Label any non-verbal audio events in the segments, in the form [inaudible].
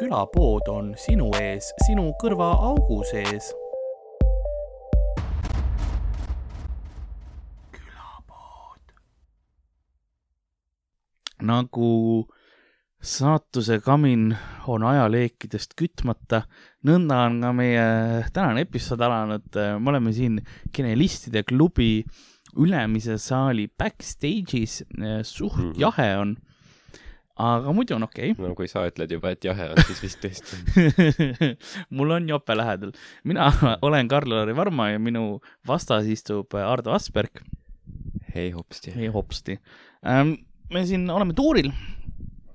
külapood on sinu ees, sinu kõrvaaugu sees. külapood. nagu saatuse kamin on ajaleekidest kütmata, nõnda on ka meie tänane episood alanud. me oleme siin Genelistide klubi ülemise saali backstage'is, suht mm -hmm. jahe on aga muidu on okei okay.. no kui sa ütled juba, et jahe on, siis vist tõesti [laughs] mul on jope lähedal. mina [laughs] olen Karl-Lari Varma ja minu vastas istub Ardo Asperg. hei hopsti. hei hopsti ähm,. me siin oleme tuuril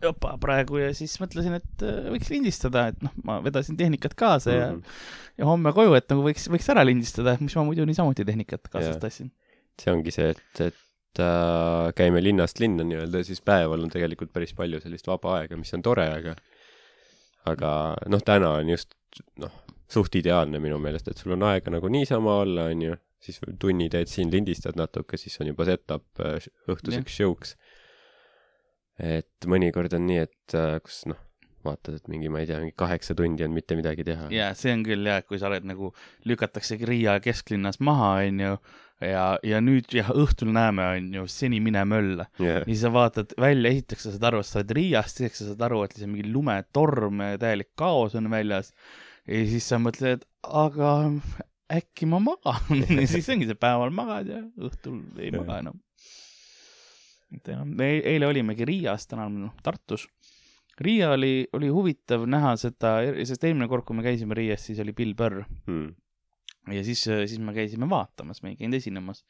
jopa praegu ja siis mõtlesin, et äh, võiks lindistada, et noh, ma vedasin tehnikat kaasa mm -hmm. ja, mhm. ja homme koju, et nagu võiks, võiks ära lindistada, mis ma muidu niisamuti tehnikat kaasas tassin. see ongi see, et, et äh, käime linnast linna nii-öelda, siis päeval on tegelikult päris palju sellist vaba aega, mis on tore, aga aga noh, täna on just noh, suht ideaalne minu meelest, et sul on aega nagu niisama olla, on ju, siis tunni teed siin, lindistad natuke, siis on juba set-up äh, õhtuseks show'ks. et mõnikord on nii, et äh, kus noh, vaatad, et mingi, ma ei tea, mingi kaheksa tundi on mitte midagi teha. jaa, see on küll jah, et kui sa oled nagu, lükataksegi Riia kesklinnas maha, on ju, ja, ja nüüd jah, õhtul näeme, on ju, seni mine mölla yeah.. ja siis sa vaatad välja, esiteks sa saad aru, et sa oled Riiast, teiseks sa saad aru, et see mingi lumetorm, täielik kaos on väljas. ja siis sa mõtled, aga äkki ma magan [laughs] ja siis ongi see päeval magad ja õhtul ei yeah. maga enam. et enam, me eile olimegi Riias, täna oleme noh, Tartus. Riia oli, oli huvitav näha seda, sest eelmine kord, kui me käisime Riias, siis oli Bill Burr hmm ja siis, siis me käisime vaatamas, me ei käinud esinemas.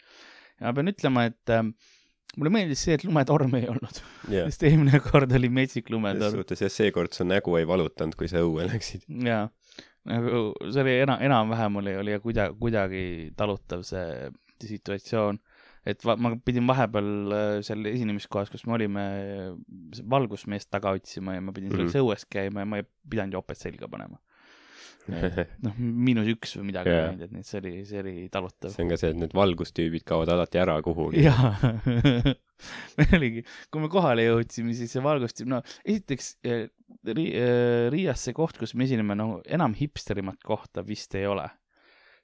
ja ma pean ütlema, et äh, mulle meeldis see, et lumetorm ei olnud yeah.. [laughs] sest eelmine kord oli metsik lumetorm. suhtes jah, seekord su nägu ei valutanud, kui sa õue läksid. jaa, nagu see oli enam, enam-vähem oli, oli kuidagi, kuidagi talutav see situatsioon. et va, ma pidin vahepeal äh, seal esinemiskohas, kus me olime, valgusmeest taga otsima ja ma pidin mm -hmm. õues käima ja ma ei pidanud jopet selga panema noh, miinus üks või midagi yeah., et see oli, see oli talutav. see on ka see, et need valgustüübid kaovad alati ära kuhugi. jaa [laughs] meil oligi, kui me kohale jõudsime, siis see valgustüüp, no esiteks eh, ri, eh, Riias see koht, kus me esineme, no enam hipsterimat kohta vist ei ole.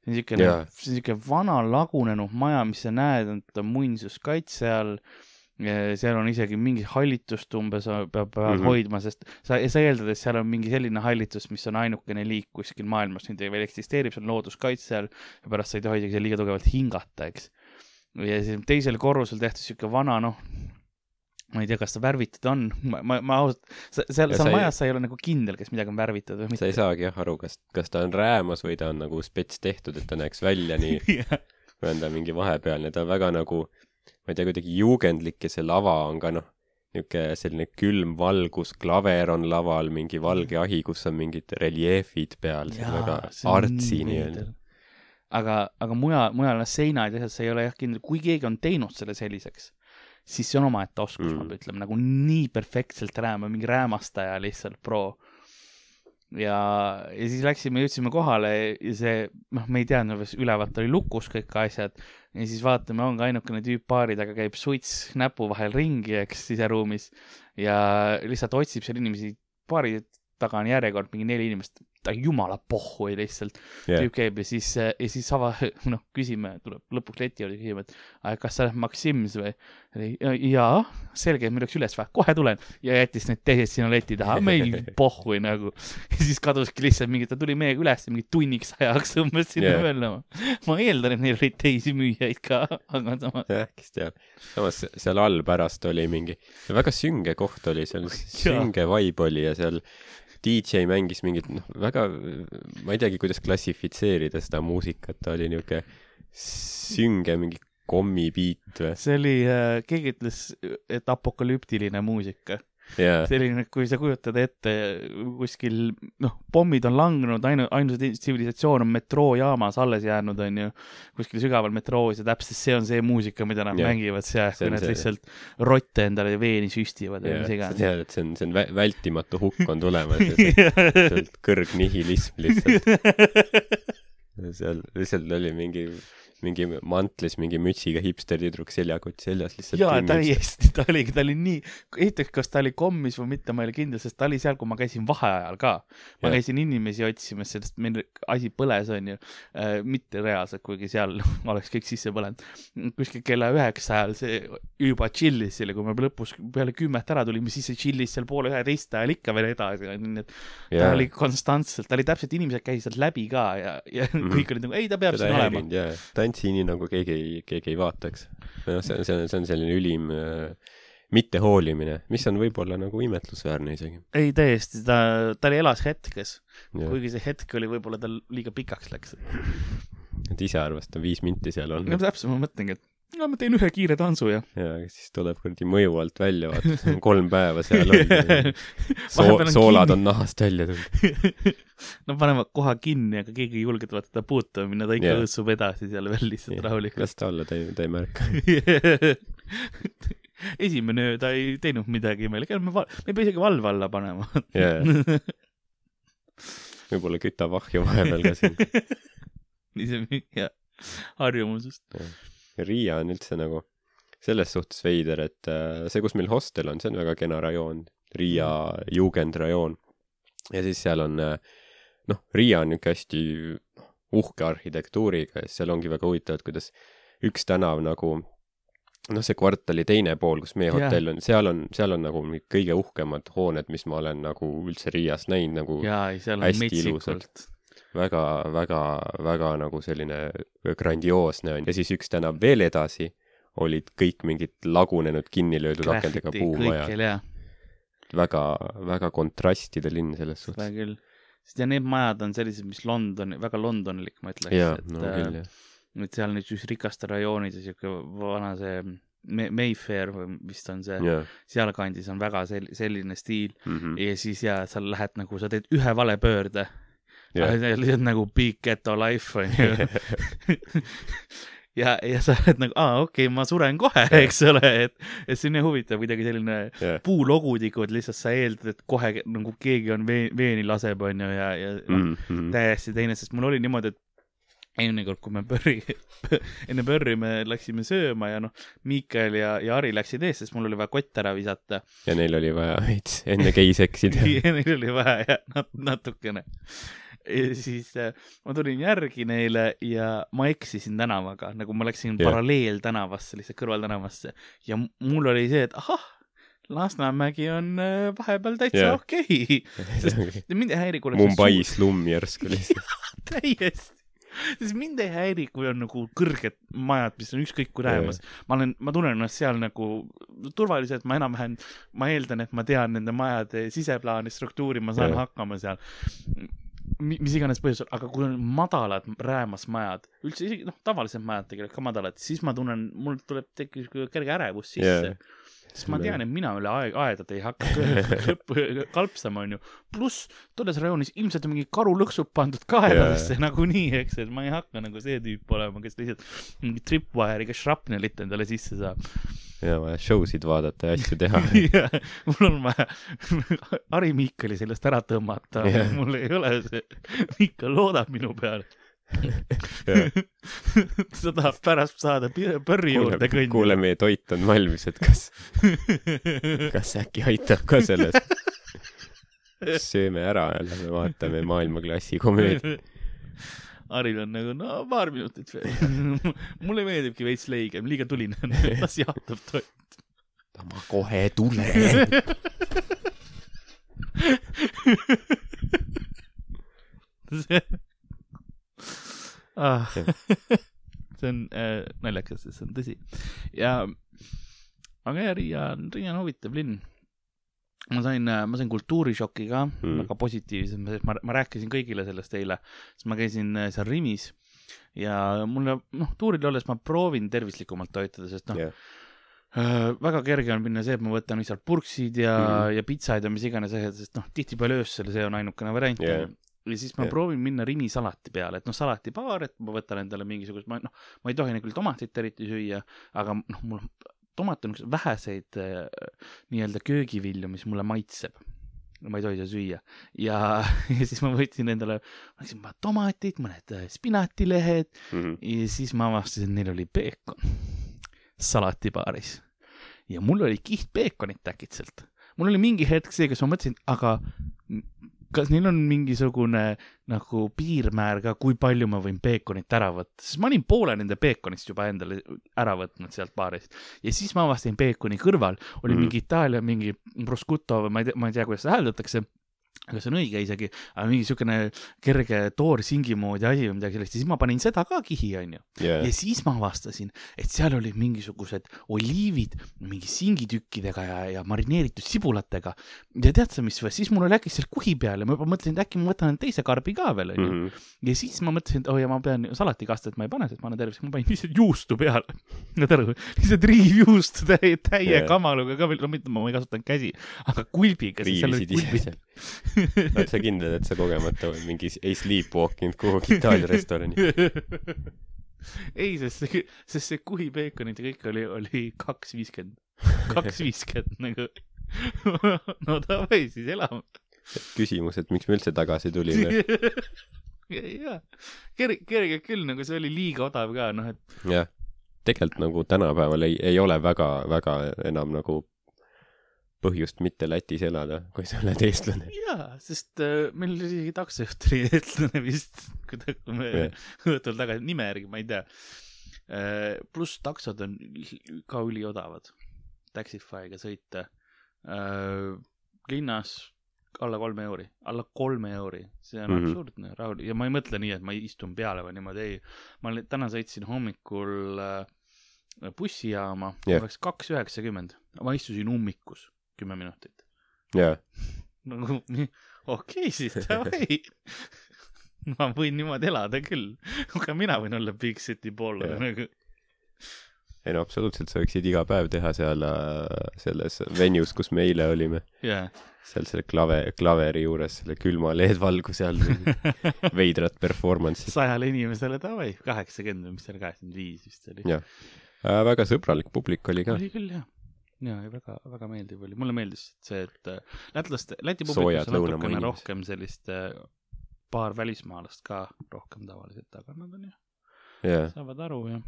see on siuke yeah., see on siuke vana lagunenud maja, mis sa näed, et on muinsuskaitse all seal on isegi mingi hallitust umbes peab mm -hmm. hoidma, sest sa, sa eeldad, et seal on mingi selline hallitus, mis on ainukene liik kuskil maailmas nüüd veel eksisteerib, see on looduskaitse all ja pärast sa ei tohi isegi liiga tugevalt hingata, eks. ja siis teisel korrusel tehtud sihuke vana, noh, ma ei tea, kas ta värvitud on, ma, ma, ma ausalt, seal, seal majas sa ei ole nagu kindel, kas midagi on värvitud või mitte. sa ei saagi jah aru, kas, kas ta on räämas või ta on nagu spets tehtud, et ta näeks välja nii [laughs] või on ta mingi vahepealne, ta on väga nagu ma ei tea, kuidagi juugendlik ja see lava on ka noh, niisugune selline külm valgus, klaver on laval, mingi valge ahi, kus on mingid reljeefid peal, see on väga artsi nii-öelda. aga, aga mujal, mujal on seinad ja asjad, sa ei ole jah kindel, kui keegi on teinud selle selliseks, siis see on omaette oskus mm., ma ütlema, nagu nii perfektselt rääma, mingi räämastaja lihtsalt pro ja, ja siis läksime, jõudsime kohale ja see, noh, me ei teadnud, ülevalt oli lukus kõik asjad. Ja siis vaatame, ongi ainukene tüüp baari taga käib suits näpu vahel ringi, eks, siseruumis. Ja lihtsalt otsib seal inimesi, baari taga on järjekord mingi neli inimest, ta jumala pohhu oli lihtsalt yeah.. tüüp käib ja siis, ja siis ava-, [laughs] noh, küsime, tuleb lõpuks leti juurde, küsime, et kas sa oled Maxims või? jaa, selge, meil oleks üles vaja, kohe tulen. ja jättis need teised sinna leti taha, meil [laughs] pohhu nagu. ja siis kaduski lihtsalt mingi, ta tuli meiega üles mingi tunniks ajaks [laughs] umbes sinna yeah. möllama. ma eeldan, et neil olid teisi müüjaid ka, aga samas. jah, kes teab. samas seal all pärast oli mingi, väga sünge koht oli seal, sünge vibe oli ja seal DJ mängis mingit, noh, väga, ma ei teagi, kuidas klassifitseerida seda muusikat, ta oli niisugune sünge mingi kommibiit või? see oli äh,, keegi ütles, et apokalüptiline muusika yeah.. selline, kui sa kujutad ette kuskil, noh, pommid on langenud, ainu-, ainus tsivilisatsioon on metroojaamas alles jäänud, on ju, kuskil sügaval metroos ja täpselt see on see muusika, mida nad yeah. mängivad seal, kui nad see, lihtsalt rotte endale veeni süstivad yeah. või mis iganes. sa tead, et see on, see on vä vältimatu hukk on tulemas ja sealt [laughs] [laughs] kõrgnihilism lihtsalt [laughs] seal lihtsalt oli mingi mingi mantlis mingi mütsiga hipster tüdruk seljakott seljas lihtsalt jaa, täiesti, ta oligi, ta oli nii, esiteks, kas ta oli kommis või mitte, ma ei ole kindel, sest ta oli seal, kui ma käisin vaheajal ka. ma Jah. käisin inimesi otsimas, sest meil asi põles, onju äh,. mitte reaalselt, kuigi seal [laughs] oleks kõik sisse põlenud. kuskil kella üheksa ajal see juba chill'is selle, kui me lõpus peale kümmet ära tulime, siis see chill'is seal poole üheteist ajal ikka veel edasi, nii et ta Jaa. oli konstantselt, ta oli täpselt, inimesed käisid sealt läbi ka ja, ja [laughs] mm Mhm. -hmm. kõik olid nagu, ei, ta peab siin olema. ta andis nii, nagu keegi ei, keegi ei vaataks. noh, see on, see on, see on selline ülim äh, mittehoolimine, mis on võib-olla nagu imetlusväärne isegi. ei, täiesti, ta, ta oli elas hetkes, et kuigi see hetk oli võib-olla tal liiga pikaks läks. ise arvas, et ta viis minti seal on no täpselt, ma mõtlengi, et no ma teen ühe kiire tantsu ja ja siis tuleb kuradi mõju alt välja, vaata, kolm päeva seal on. [laughs] Soo- on soolad kinni. on nahast välja tulnud. [laughs] no panevad koha kinni, aga keegi ei julge vaata teda puutuma minna, ta ikka Jah. õõtsub edasi seal veel lihtsalt rahulikult. las ta olla, ta ei, ta ei märka. [laughs] esimene öö ta ei teinud midagi imelikku, me, me ei pea isegi valve alla panema. jaa, võib-olla kütab ahju vahepeal ka siin. nii see jah, harjumusest. Riia on üldse nagu selles suhtes veider, et äh, see, kus meil hostel on, see on väga kena rajoon, Riia juugendrajoon. ja siis seal on äh, noh, Riia on niisugune hästi uhke arhitektuuriga ja seal ongi väga huvitav, et kuidas üks tänav nagu noh, see kvartali teine pool, kus meie Jaa. hotell on, seal on, seal on nagu kõige uhkemad hooned, mis ma olen nagu üldse Riias näinud nagu on hästi ilusad. väga, väga, väga nagu selline grandioosne on ja siis üks tänav veel edasi olid kõik mingid lagunenud kinni löödud akendega puumajad. väga, väga kontrastide linn selles seda suhtes. küll. sest ja need majad on sellised, mis London, väga londonlik, ma ütleks. jaa, et no äh, küll jah. et seal nüüd siis rikaste rajoonid ja siuke vana see Mayfair või vist on see, jaa. sealkandis on väga sel-, selline stiil Mhm. ja siis ja sa lähed nagu, sa teed ühe vale pöörde. Jah. lihtsalt nagu big ghetto life on ju. [laughs] ja, ja sa oled nagu, aa okei okay,, ma suren kohe, eks ole, et, et see on nii huvitav, kuidagi selline jah, puulogudikud, lihtsalt sa eeldad, et kohe nagu keegi on vee-, veeni laseb, on ju, ja, ja noh, Mhm. täiesti teine, sest mul oli niimoodi, et eelmine kord, kui me pörri, [laughs] enne pörri me läksime sööma ja noh, Miikael ja, ja Ari läksid ees, sest mul oli vaja kott ära visata. ja neil oli vaja veits enne geis eksida. ja neil oli vaja jah, nat-, natukene. [laughs] ja siis äh, ma tulin järgi neile ja ma eksisin tänavaga, nagu ma läksin yeah. paralleeltänavasse, lihtsalt kõrvaltänavasse ja mul oli see, et ahah, Lasnamägi on äh, vahepeal täitsa yeah. okei okay.. mind ei häiri, kui Mumbai slumm järsku lihtsalt. täiesti. sest mind ei häiri, [laughs] kui on nagu kõrged majad, mis on ükskõik kui lähemas. ma olen, ma tunnen ennast seal nagu turvaliselt, ma enam-vähem, ma eeldan, et ma tean nende majade siseplaani struktuuri, ma saan Jah. hakkama seal. Mis iganes põhjusel, aga kui on madalad räämas majad, üldse isegi noh, tavalised majad tegelikult ka madalad, siis ma tunnen, mul tuleb, tekib kerge ärevus sisse yeah. Sest ma tean, et mina üle aeg, aedade ei hakka [laughs] kalpsama, onju. pluss tolles rajoonis ilmselt on mingi karulõksud pandud kaeladesse yeah. nagunii, eks, et ma ei hakka nagu see tüüp olema, kes lihtsalt mingi tripwire'iga shrapnelit endale sisse saab. ja vaja show sid vaadata ja asju teha. [laughs] mul on vaja [laughs] Harri Miikali sellest ära tõmmata yeah., mul ei ole see, Miikal loodab minu peale. [laughs] ta tahab pärast saada kuule juurde, kõndida. kuule, meie toit on valmis, et kas, [laughs] kas äkki aitab ka sellest? sööme ära ja lähme vaatame maailmaklassi komöödiat. [laughs] Haril on nagu, no paar minutit veel. mulle meeldibki veits leigem, liiga tuline on, las jaotab toit. ma kohe tulen. see ah., [laughs] see on äh, naljakas, sest see on tõsi. ja, aga jah, Riia on, Riia on huvitav linn. ma sain, ma sain kultuurishoki ka Mm. väga positiivse, ma, ma rääkisin kõigile sellest eile, sest ma käisin äh, seal Rimis ja mulle, noh, tuuril olles ma proovin tervislikumalt toituda, sest noh jah, Äh, väga kerge on minna see, et ma võtan lihtsalt purksid ja mm. -hmm. ja pitsaid ja mis iganes asjad, sest noh, tihtipeale öösel see on ainukene variant yeah.. Ja siis ma yeah. proovin minna Rimi salati peale, et noh, salatipaar, et ma võtan endale mingisugust, ma noh, ma ei tohi küll tomatit eriti süüa, aga noh, mul tomat on üks väheseid äh, nii-öelda köögivilju, mis mulle maitseb. ma ei tohi seda süüa ja, [laughs] ja siis ma võtsin endale, ma läksin tomatid, mõned äh, spinatilehed mm. -hmm. ja siis ma avastasin, et neil oli peekon [laughs] salatipaaris ja mul oli kiht peekonit äkitselt. mul oli mingi hetk see, kus ma mõtlesin, aga kas neil on mingisugune nagu piirmäär ka, kui palju ma võin peekonit ära võtta, sest ma olin poole nende peekonist juba endale ära võtnud sealt baarist ja siis ma avastasin peekoni kõrval oli Mhm. mingi Itaalia mingi prosciutto või ma ei tea, ma ei tea, kuidas seda hääldatakse aga see on õige isegi, aga mingi siukene kerge toorsingi moodi asi või midagi sellist ja siis ma panin seda ka kihi, onju. yeah. ja siis ma avastasin, et seal olid mingisugused oliivid mingi singitükkidega ja, ja marineeritud sibulatega. ja tead sa mis siis mul oli äkki seal kuhi peal ja ma juba mõtlesin, et äkki ma võtan teise karbi ka veel, onju. -hmm. ja siis ma mõtlesin, et oh ja ma pean salatikastet ma ei pane, sest ma olen tervis, ma panin lihtsalt juustu peale. [laughs] saad aru, lihtsalt riivjuustu täie, täie yeah. kamaluga ka veel, no mitte, ma ei kasutanud käsi, aga kulbiga. riivisid ise seal. [laughs] [laughs] oled sa kindel, et sa kogemata või mingi ei sleepwalk inud kuhugi Itaalia restorani? [laughs] ei, sest see, sest see kuhi peekonit ja kõik oli, oli kaks viiskümmend, [laughs] kaks viiskümmend nagu. no davai, siis elame. küsimus, et miks me üldse tagasi tulime? jaa, kerge, kerge küll, nagu see oli liiga odav ka, noh, et jah, tegelikult nagu tänapäeval ei, ei ole väga, väga enam nagu põhjust mitte Lätis elada, kui sa oled eestlane. jaa, sest äh, meil oli isegi taksojuht oli eestlane vist, kui ta, kui me õhtul tagasi, nime järgi ma ei tea. pluss taksod on ka üliodavad, Taxify'ga sõita äh, linnas alla kolme euri, alla kolme euri, see on mm. -hmm. absurdne, rahul ja ma ei mõtle nii, et ma istun peale või niimoodi, ei. ma täna sõitsin hommikul äh, bussijaama yeah., oleks kaks üheksakümmend, ma istusin ummikus kümme minutit. jaa, nagu okei okay, siis davai [laughs] ma võin niimoodi elada küll, aga mina võin olla Big City Jah. nagu. ei no absoluutselt, sa võiksid iga päev teha seal äh, selles venues, kus me eile olime. jaa. seal selle klave, klaveri juures selle külma LED-valguse all [laughs] veidrat performance'i. sajale inimesele davai, kaheksakümmend või mis seal, kaheksakümmend viis vist oli. Jah. Äh, väga sõbralik publik oli ka. oli küll jah. ja, ja väga, väga meeldiv oli, mulle meeldis see, et äh, lätlaste, Läti publikus on natukene rohkem sellist äh, paar välismaalast ka rohkem tavaliselt, aga nad on jah, jaa, saavad aru ja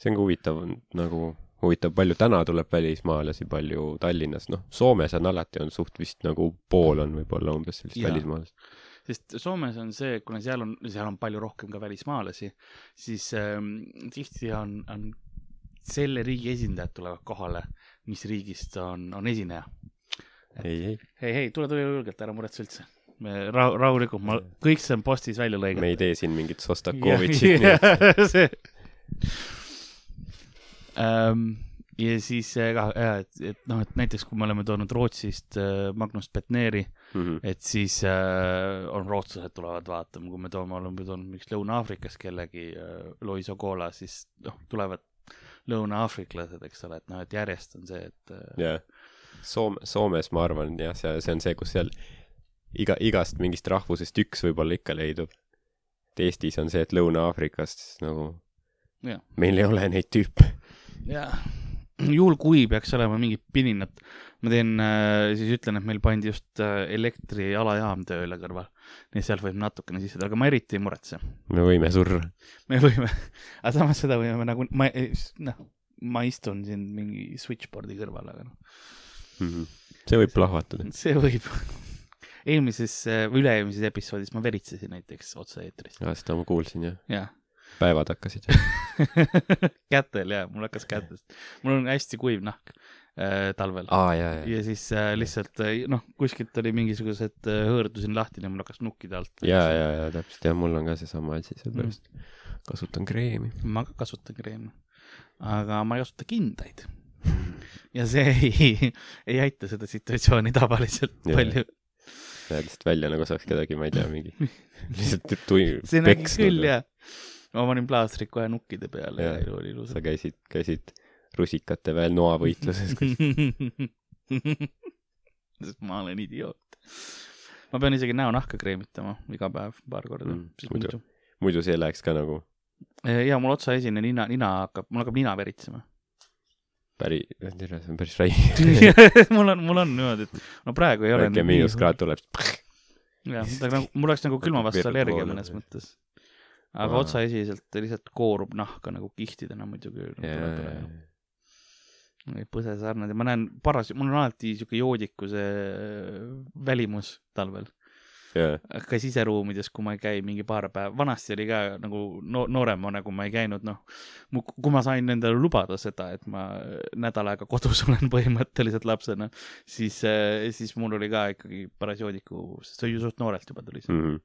see on ka huvitav, nagu huvitav, palju täna tuleb välismaalasi, palju Tallinnas, noh, Soomes on alati on suht vist nagu pool on võib-olla umbes sellist välismaalast. sest Soomes on see, kuna seal on, seal on palju rohkem ka välismaalasi, siis ähm, tihti on, on selle riigi esindajad tulevad kohale, mis riigist on, on esineja. ei, ei, hei, hei, tule, tule julgelt, ära muretse üldse. me rahu, rahulikult, ma, kõik see on postis välja lõigatud. me ei tee siin mingit Sostakovitšit, see ähm,. ja siis äh, ka, et, et noh, et näiteks kui me oleme toonud Rootsist äh, Magnus Betneri, Mhm. et siis äh, on rootslased tulevad vaatama, kui me toome, oleme toonud mingiks Lõuna-Aafrikast kellegi äh, Loiso Cola, siis noh, tulevad lõuna-aafriklased, eks ole, et noh, et järjest on see, et äh, jah, Soome, Soomes ma arvan jah, see, see on see, kus seal iga, igast mingist rahvusest üks võib-olla ikka leidub. et Eestis on see, et Lõuna-Aafrikast nagu Jah. meil ei ole neid tüüpe. jaa, juhul kui peaks olema mingid pininad, ma teen äh,, siis ütlen, et meil pandi just äh, elektrialajaam tööle kõrval. Nii sealt võib natukene sisse tulla, aga ma eriti ei muretse. me võime surra. me võime, [laughs] aga samas seda võime nagu, ma, noh, ma istun siin mingi switchboard'i kõrval, aga noh, Mhm. see võib plahvatada. see võib. [laughs] eelmises või üle-eelmises episoodis ma veritsesin näiteks otse-eetris, seda ma kuulsin jah. jah. päevad hakkasid. [laughs] kätel jaa, mul hakkas kätest, mul on hästi kuiv nahk talvel. aa, jaa, jaa. ja siis äh, lihtsalt äh, noh, kuskilt oli mingisugused äh, hõõrdusin lahti ja mul hakkas nukkide alt. jaa, jaa, jaa, täpselt, jah, mul on ka seesama asi, sellepärast kasutan kreemi. ma ka kasutan kreemi, aga ma ei kasuta kindaid. ja see ei, ei aita seda situatsiooni tavaliselt Jaa. palju. näed lihtsalt välja nagu saaks kedagi, ma ei tea, mingi [laughs] lihtsalt tui-, see nägi küll. jah. ma panin plaastrid kohe nukkide peale ja elu oli ilus sa. käisid, käisid rusikate veel noavõitluses. [laughs] sest ma olen idioot. ma pean isegi näonahka kreemitama iga päev paar korda Mm, muidu- muidu see läheks ka nagu, ja mul otsaesine nina, nina hakkab, mul hakkab nina veritsema. tere, see on päris räige. [laughs] [laughs] mul on, mul on niimoodi, et no praegu ei ole väike miinuskraad tuleb. jah, nagu, mul oleks nagu külma vastu allergia mõnes mõttes. aga otsaesiselt lihtsalt koorub nahka nagu kihtidena muidugi nagu. Põse sarnane, ma näen paras, mul on alati siuke joodikuse välimus talvel. jaa, ka siseruumides, kui ma ei käi mingi paar päeva, vanasti oli ka nagu no, nooremana, kui ma ei käinud, noh, kui ma sain endale lubada seda, et ma nädal aega kodus [laughs] olen põhimõtteliselt lapsena, siis, siis mul oli ka ikkagi paras joodiku, sest see oli ju suht noorelt juba tuli see. Mhm.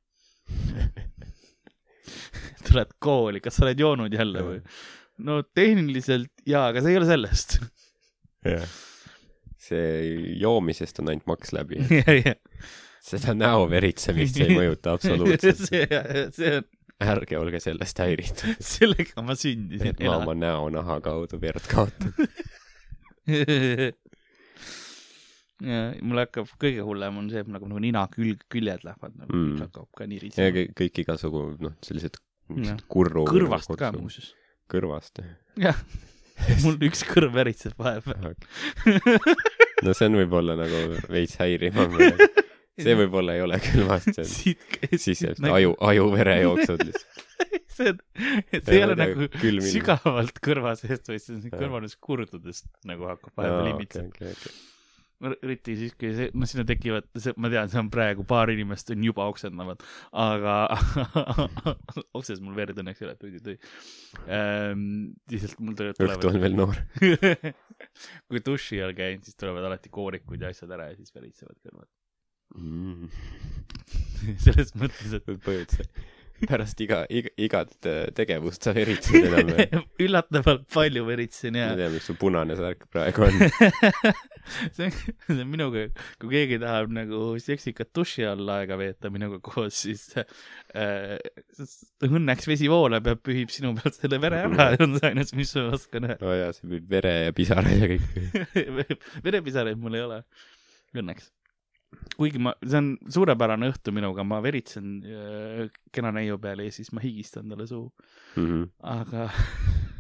[laughs] tuled kooli, kas sa oled joonud jälle või? no tehniliselt jaa, aga see ei ole sellest. jah. see joomisest on ainult maks läbi. see, seda näo veritsemist see ei mõjuta absoluutselt. [laughs] see, see on, ärge olge sellest häiritud, [laughs] sellega ma sündisin ma oma näonaha kaudu verd kaotan. [laughs] ja mul hakkab, kõige hullem on see, et mul hakkab nagu nina külg, küljed lähevad nagu Mm. hakkab ka ja nirisema. kõik, kõik igasugu, noh, sellised Jah. kurru. kõrvast ka. muuseas. kõrvast. jah, mul üks kõrv veritseb vahepeal. no see on võib-olla nagu veits häirivam. see võib-olla ei ole külmast, see on siis jääb aju, ajuverejooksud lihtsalt. [laughs] see on, see ei ole nagu külm ilm. sügavalt kõrva seest, vaid see on Jah. kõrvalist kurdudest nagu hakkab vahepeal imitsema. okay, okay. Eriti siis, kui see, noh, sinna tekivad, ma tean, see on praegu paar inimest on juba oksendavad, aga [laughs] okses mul verd õnneks ei ole, tõi, tõi ähm,. lihtsalt mul tulevad, õhtu on veel noor. [laughs] kui duši all käin, siis tulevad alati koorikud ja asjad ära ja siis veritsevad kõrvad. Mm. [laughs] selles mõttes, et põhimõtteliselt [laughs] pärast iga, iga, igat äh, tegevust sa veritsed [laughs] enam või? üllatavalt palju veritsen ma ja ei tea, mis su punane särk praegu on. [laughs] see on, see on minuga, kui keegi tahab nagu seksikat duši all aega veeta minuga koos, siis äh, õnneks vesi voolab ja pühib sinu pealt selle vere ära, on see ainus, mis ma oskan öelda. no jaa, see püüab vere ja pisaraid ja kõik. verepisaraid mul ei ole, õnneks. Kuigi ma, see on suurepärane õhtu minuga, ma veritsen äh, kena neiu peale ja siis ma higistan talle suhu, Mhm. aga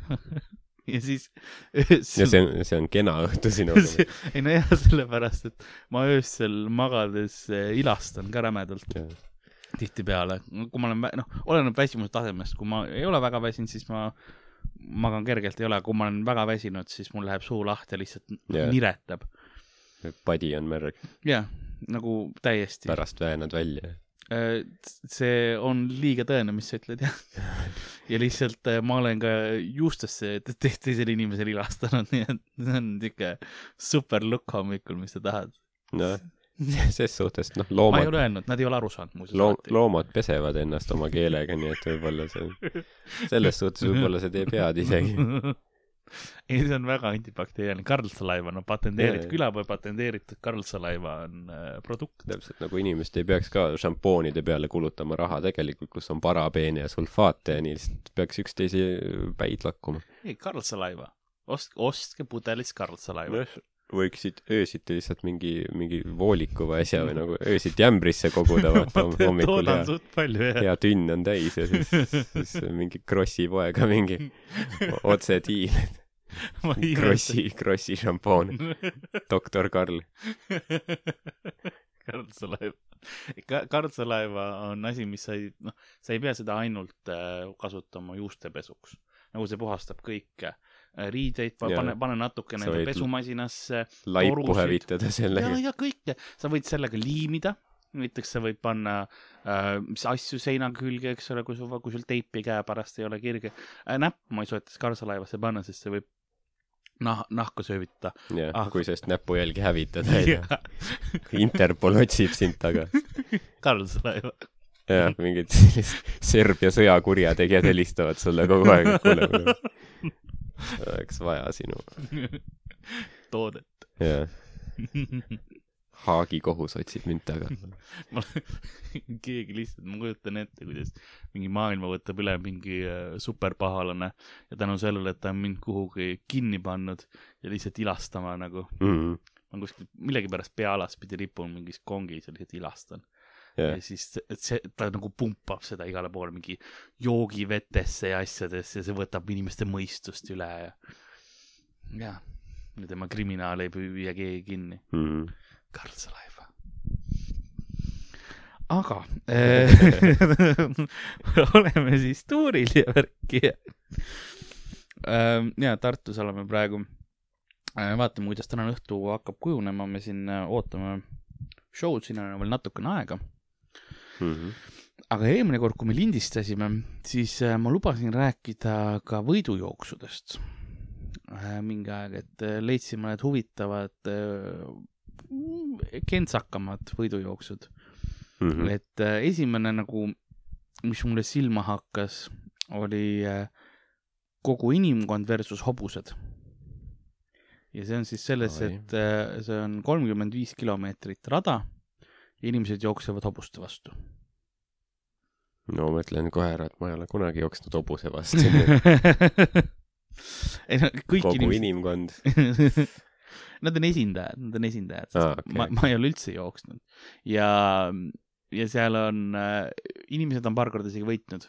[laughs] ja siis ja see on, see on kena õhtu sinu [laughs] See- ei no jah, sellepärast, et ma öösel magades eh, ilastan ka rämedalt tihtipeale, kui ma olen, noh, oleneb väsimuse tasemest, kui ma ei ole väga väsinud, siis ma magan kergelt, ei ole, kui ma olen väga väsinud, siis mul läheb suu lahti ja lihtsalt Jah. niretab. padi on märg, jah, nagu täiesti. pärast väänad välja. see on liiga tõene, mis sa ütled, jah. [laughs] ja lihtsalt eh, ma olen ka juustesse te- te- teisele inimesele ilastanud, [laughs] nii et see on siuke super look hommikul, mis sa tahad. noh, ses suhtes, noh, ma ei loomad, ole öelnud, nad ei ole aru saanud muuseas loom-, loomad pesevad ennast oma keelega, nii et võib-olla see, selles suhtes võib-olla see teeb head isegi. [laughs] [laughs] ei, see on väga antibakteeriaalne, Karlsalaiva on no, patenteeritud külapõe patenteeritud Karlsalaiva on äh, produkt. täpselt nagu inimesed ei peaks ka šampoonide peale kulutama raha tegelikult, kus on parabeene ja sulfaate ja nii lihtsalt peaks üksteise päid lakkuma. ei, Karlsalaiva, ostke, ostke pudelis Karlsalaiva. Võiksid öösiti lihtsalt mingi, mingi vooliku või asja või nagu öösiti ämbrisse koguda, [laughs] vaata hom- hommikul jah. hea tünn on täis ja siis, [laughs] siis mingi [laughs] Krossi poega mingi otse diil, Krossi, Krossi šampoon, doktor Karl. Karlsalaiva. Karlsalaiva on asi, mis sa ei, noh, sa ei pea seda ainult äh, kasutama juustepesuks. nagu see puhastab kõike riideid, Jaa. pane, pane natukene pesumasinasse. laipu hävitada ja, sellega. ja kõike, sa võid sellega liimida, näiteks sa võid panna äh, asju seina külge, eks ole, kui sul, kui sul teipi käepärast ei ole kirge äh,. näppu ma ei soetaks karsalaivasse panna, sest see võib nah-, nahka söövitada. jah Ah., kui sellest näpujälgi hävitada [laughs] ei tea. Interpol otsib sind taga. [laughs] karsalaiva. jah, mingid sellised Serbia sõjakurjategijad helistavad sulle kogu aeg, et kuule, kuule, oleks vaja sinu. [laughs] toodet. jah, [laughs] Haagi kohus otsib mind taga. ma, keegi lihtsalt, ma kujutan ette, kuidas mingi maailma võtab üle mingi äh, superpahalane ja tänu sellele, et ta on mind kuhugi kinni pannud ja lihtsalt ilastama nagu. Mhm. ma kuskil millegipärast pealaspidi ripun mingis kongis ja lihtsalt ilastan. Jah ja, siis, et see, ta nagu pumpab seda igale poole mingi joogivetesse ja asjadesse ja see võtab inimeste mõistust üle ja, ja ja tema kriminaal ei püüa keegi kinni. mm. Karl Salaiva. aga äh, [laughs] oleme siis tuuril ja värki ja äh,. ja Tartus oleme praegu äh,. vaatame, kuidas tänane õhtu hakkab kujunema, me siin äh, ootame show'd, siin on veel natukene aega. -hmm. aga eelmine kord, kui me lindistasime, siis äh, ma lubasin rääkida ka võidujooksudest äh, mingi aeg, et äh, leidsin mõned huvitavad kentsakamad võidujooksud. Mm -hmm. et esimene nagu, mis mulle silma hakkas, oli kogu inimkond versus hobused. ja see on siis selles, et see on kolmkümmend viis kilomeetrit rada inimesed jooksevad hobuste vastu. no ma ütlen kohe ära, et ma ei ole kunagi jooksnud hobuse vastu. [laughs] ei no kõik kogu inimesed, inimkond. [laughs] nad on esindajad, nad on esindajad, sest ah, okay. ma, ma ei ole üldse jooksnud ja, ja seal on äh,, inimesed on paar korda isegi võitnud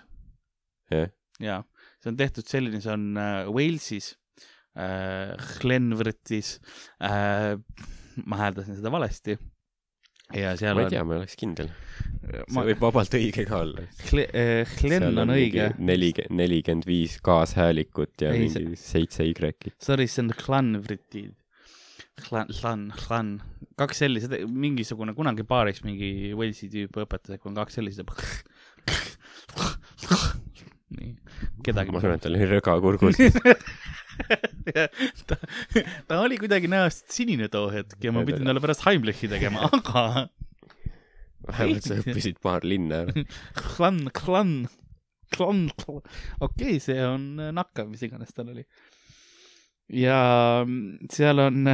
jah, ja see on tehtud selline, see on äh, Walesis äh,, Glenvrtis äh,, ma hääldasin seda valesti. Ja seal ma ei on tea, ma ei oleks kindel. see ma, võib vabalt õige ka olla. Gle, äh, Glen on õige, nelikümmend, nelikümmend viis kaashäälikut ja Ei, mingi seitse Y-i. sorry, see on Glenvritid. Glan, Glan, Glan, kaks sellist, mingisugune kunagi baaris mingi Walesi tüüp õpetas, et kui on kaks sellist, [laughs] nii, kedagi ma arvan, et tal oli rõga kurgus. [laughs] [laughs] ta, ta oli kuidagi näost sinine too hetk ja ma pidin talle pärast Heimlichi tegema, aga vähemalt sa õppisid paar linna ära. klann, klann, klann, okei okay,, see on nakkav, mis iganes tal oli. ja seal on,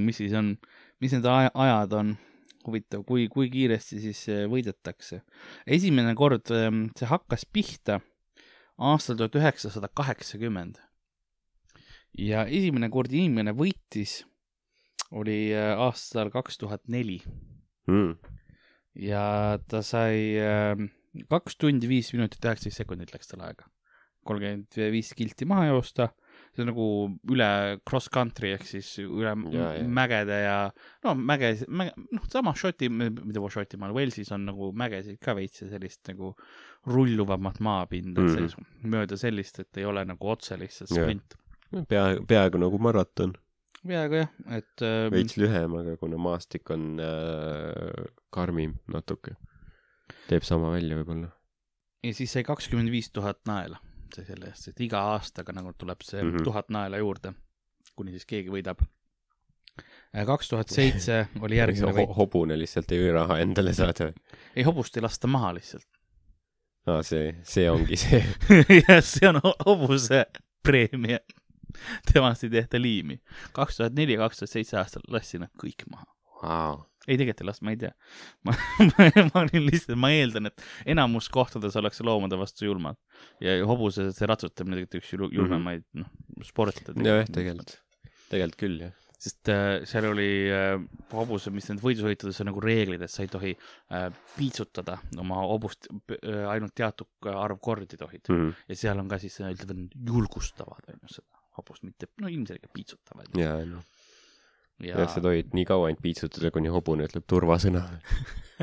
mis siis on, mis need aja- ajad on, huvitav, kui, kui kiiresti siis võidetakse. esimene kord em, see hakkas pihta aastal tuhat üheksasada kaheksakümmend. ja esimene kord inimene võitis oli eh, aastal kaks tuhat neli Mm. ja ta sai äh, kaks tundi, viis minutit, üheksateist sekundit läks tal aega. kolmkümmend viis kilti maha joosta, see on nagu üle cross country ehk siis üle Ja, mägede ja no mäge, mäge, noh, sama Šoti, mitte Šotimaal, Walesis on nagu mägesid ka veits ja sellist nagu rulluvamat maapinda mm. -hmm., mööda sellist, et ei ole nagu otse lihtsalt sprint. pea, peaaegu nagu maraton. peaaegu jah, et äh, veits lühem, aga kuna maastik on äh, karmim natuke, teeb sama välja võib-olla. ja siis sai kakskümmend viis tuhat naela, see selle eest, et iga aastaga nagu tuleb see Mhm. tuhat naela juurde, kuni siis keegi võidab. kaks tuhat seitse [laughs] oli järgmine võit, hobune lihtsalt ei või raha endale saada. ei hobust ei lasta maha lihtsalt. aa, see, see ongi [laughs] see. jah, see on ho- hobuse preemia. temast ei tehta liimi. kaks tuhat neli, kaks tuhat seitse aastal lasin nad kõik maha. Vau. ei, tegelikult ei lasta, ma ei tea. [laughs] ma, ma, ma olin lihtsalt, ma eeldan, et enamus kohtades ollakse loomade vastu julmad ja hobuse see ratsutamine tegelikult üks jul- julmemaid, noh, sporte. jah, tegelikult, tegelikult küll jah. sest äh, seal oli äh, hobuse, mis need võidusõitudes on nagu reeglid, et sa ei tohi äh, piitsutada oma hobust äh, ainult teatud arv kordi tohid mm. Mhm. ja seal on ka siis äh, ütlevad, julgustavad on ju seda hobust, mitte no ilmselgelt piitsutavad. ja, jah, sa tohid nii kaua ainult piitsutada, kuni hobune ütleb turvasõna. [laughs]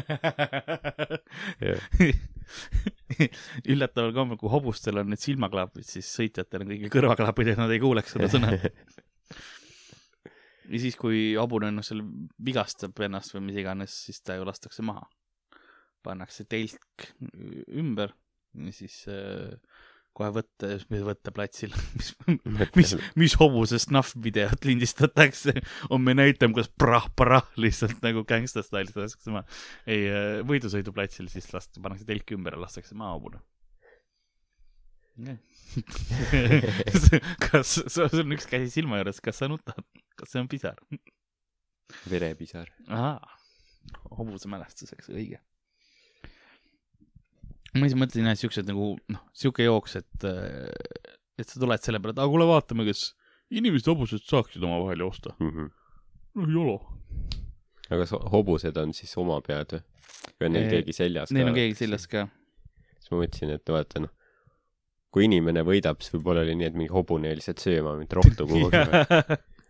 üllataval kombel, kui hobustel on need silmaklapid, siis sõitjatel on kõigil kõrvaklapid, et nad ei kuuleks seda sõna. [laughs] ja siis, kui hobune noh, seal vigastab ennast või mis iganes, siis ta ju lastakse maha. pannakse telk ümber ja siis äh, kohe võtte, võtte platsil, [laughs] mis, mis, mis hobuse snuff-videot lindistatakse, on me näitame, kuidas prah-prah lihtsalt nagu gangsta style'is lastakse maha. ei, võidusõiduplatsil siis last-, pannakse telk ümber ja lastakse maha hobune. [laughs] [laughs] kas, sul on üks käsi silma juures, kas sa nutad, kas see on pisar? verepisar. ahaa, hobuse mälestuseks, õige. Ma ise mõtlesin jah, siuksed nagu noh, siuke jooks, et, et sa tuled selle peale, et aga kuule, vaatame, kas inimesed hobused saaksid omavahel joosta. noh, jolo. aga kas hobused on siis oma pead või? või on neil keegi seljas Neil on? keegi seljas ka. siis ma mõtlesin, et vaata noh, kui inimene võidab, siis võib-olla oli nii, et mingi hobune jäi lihtsalt sööma mingit rohtu kuhugi,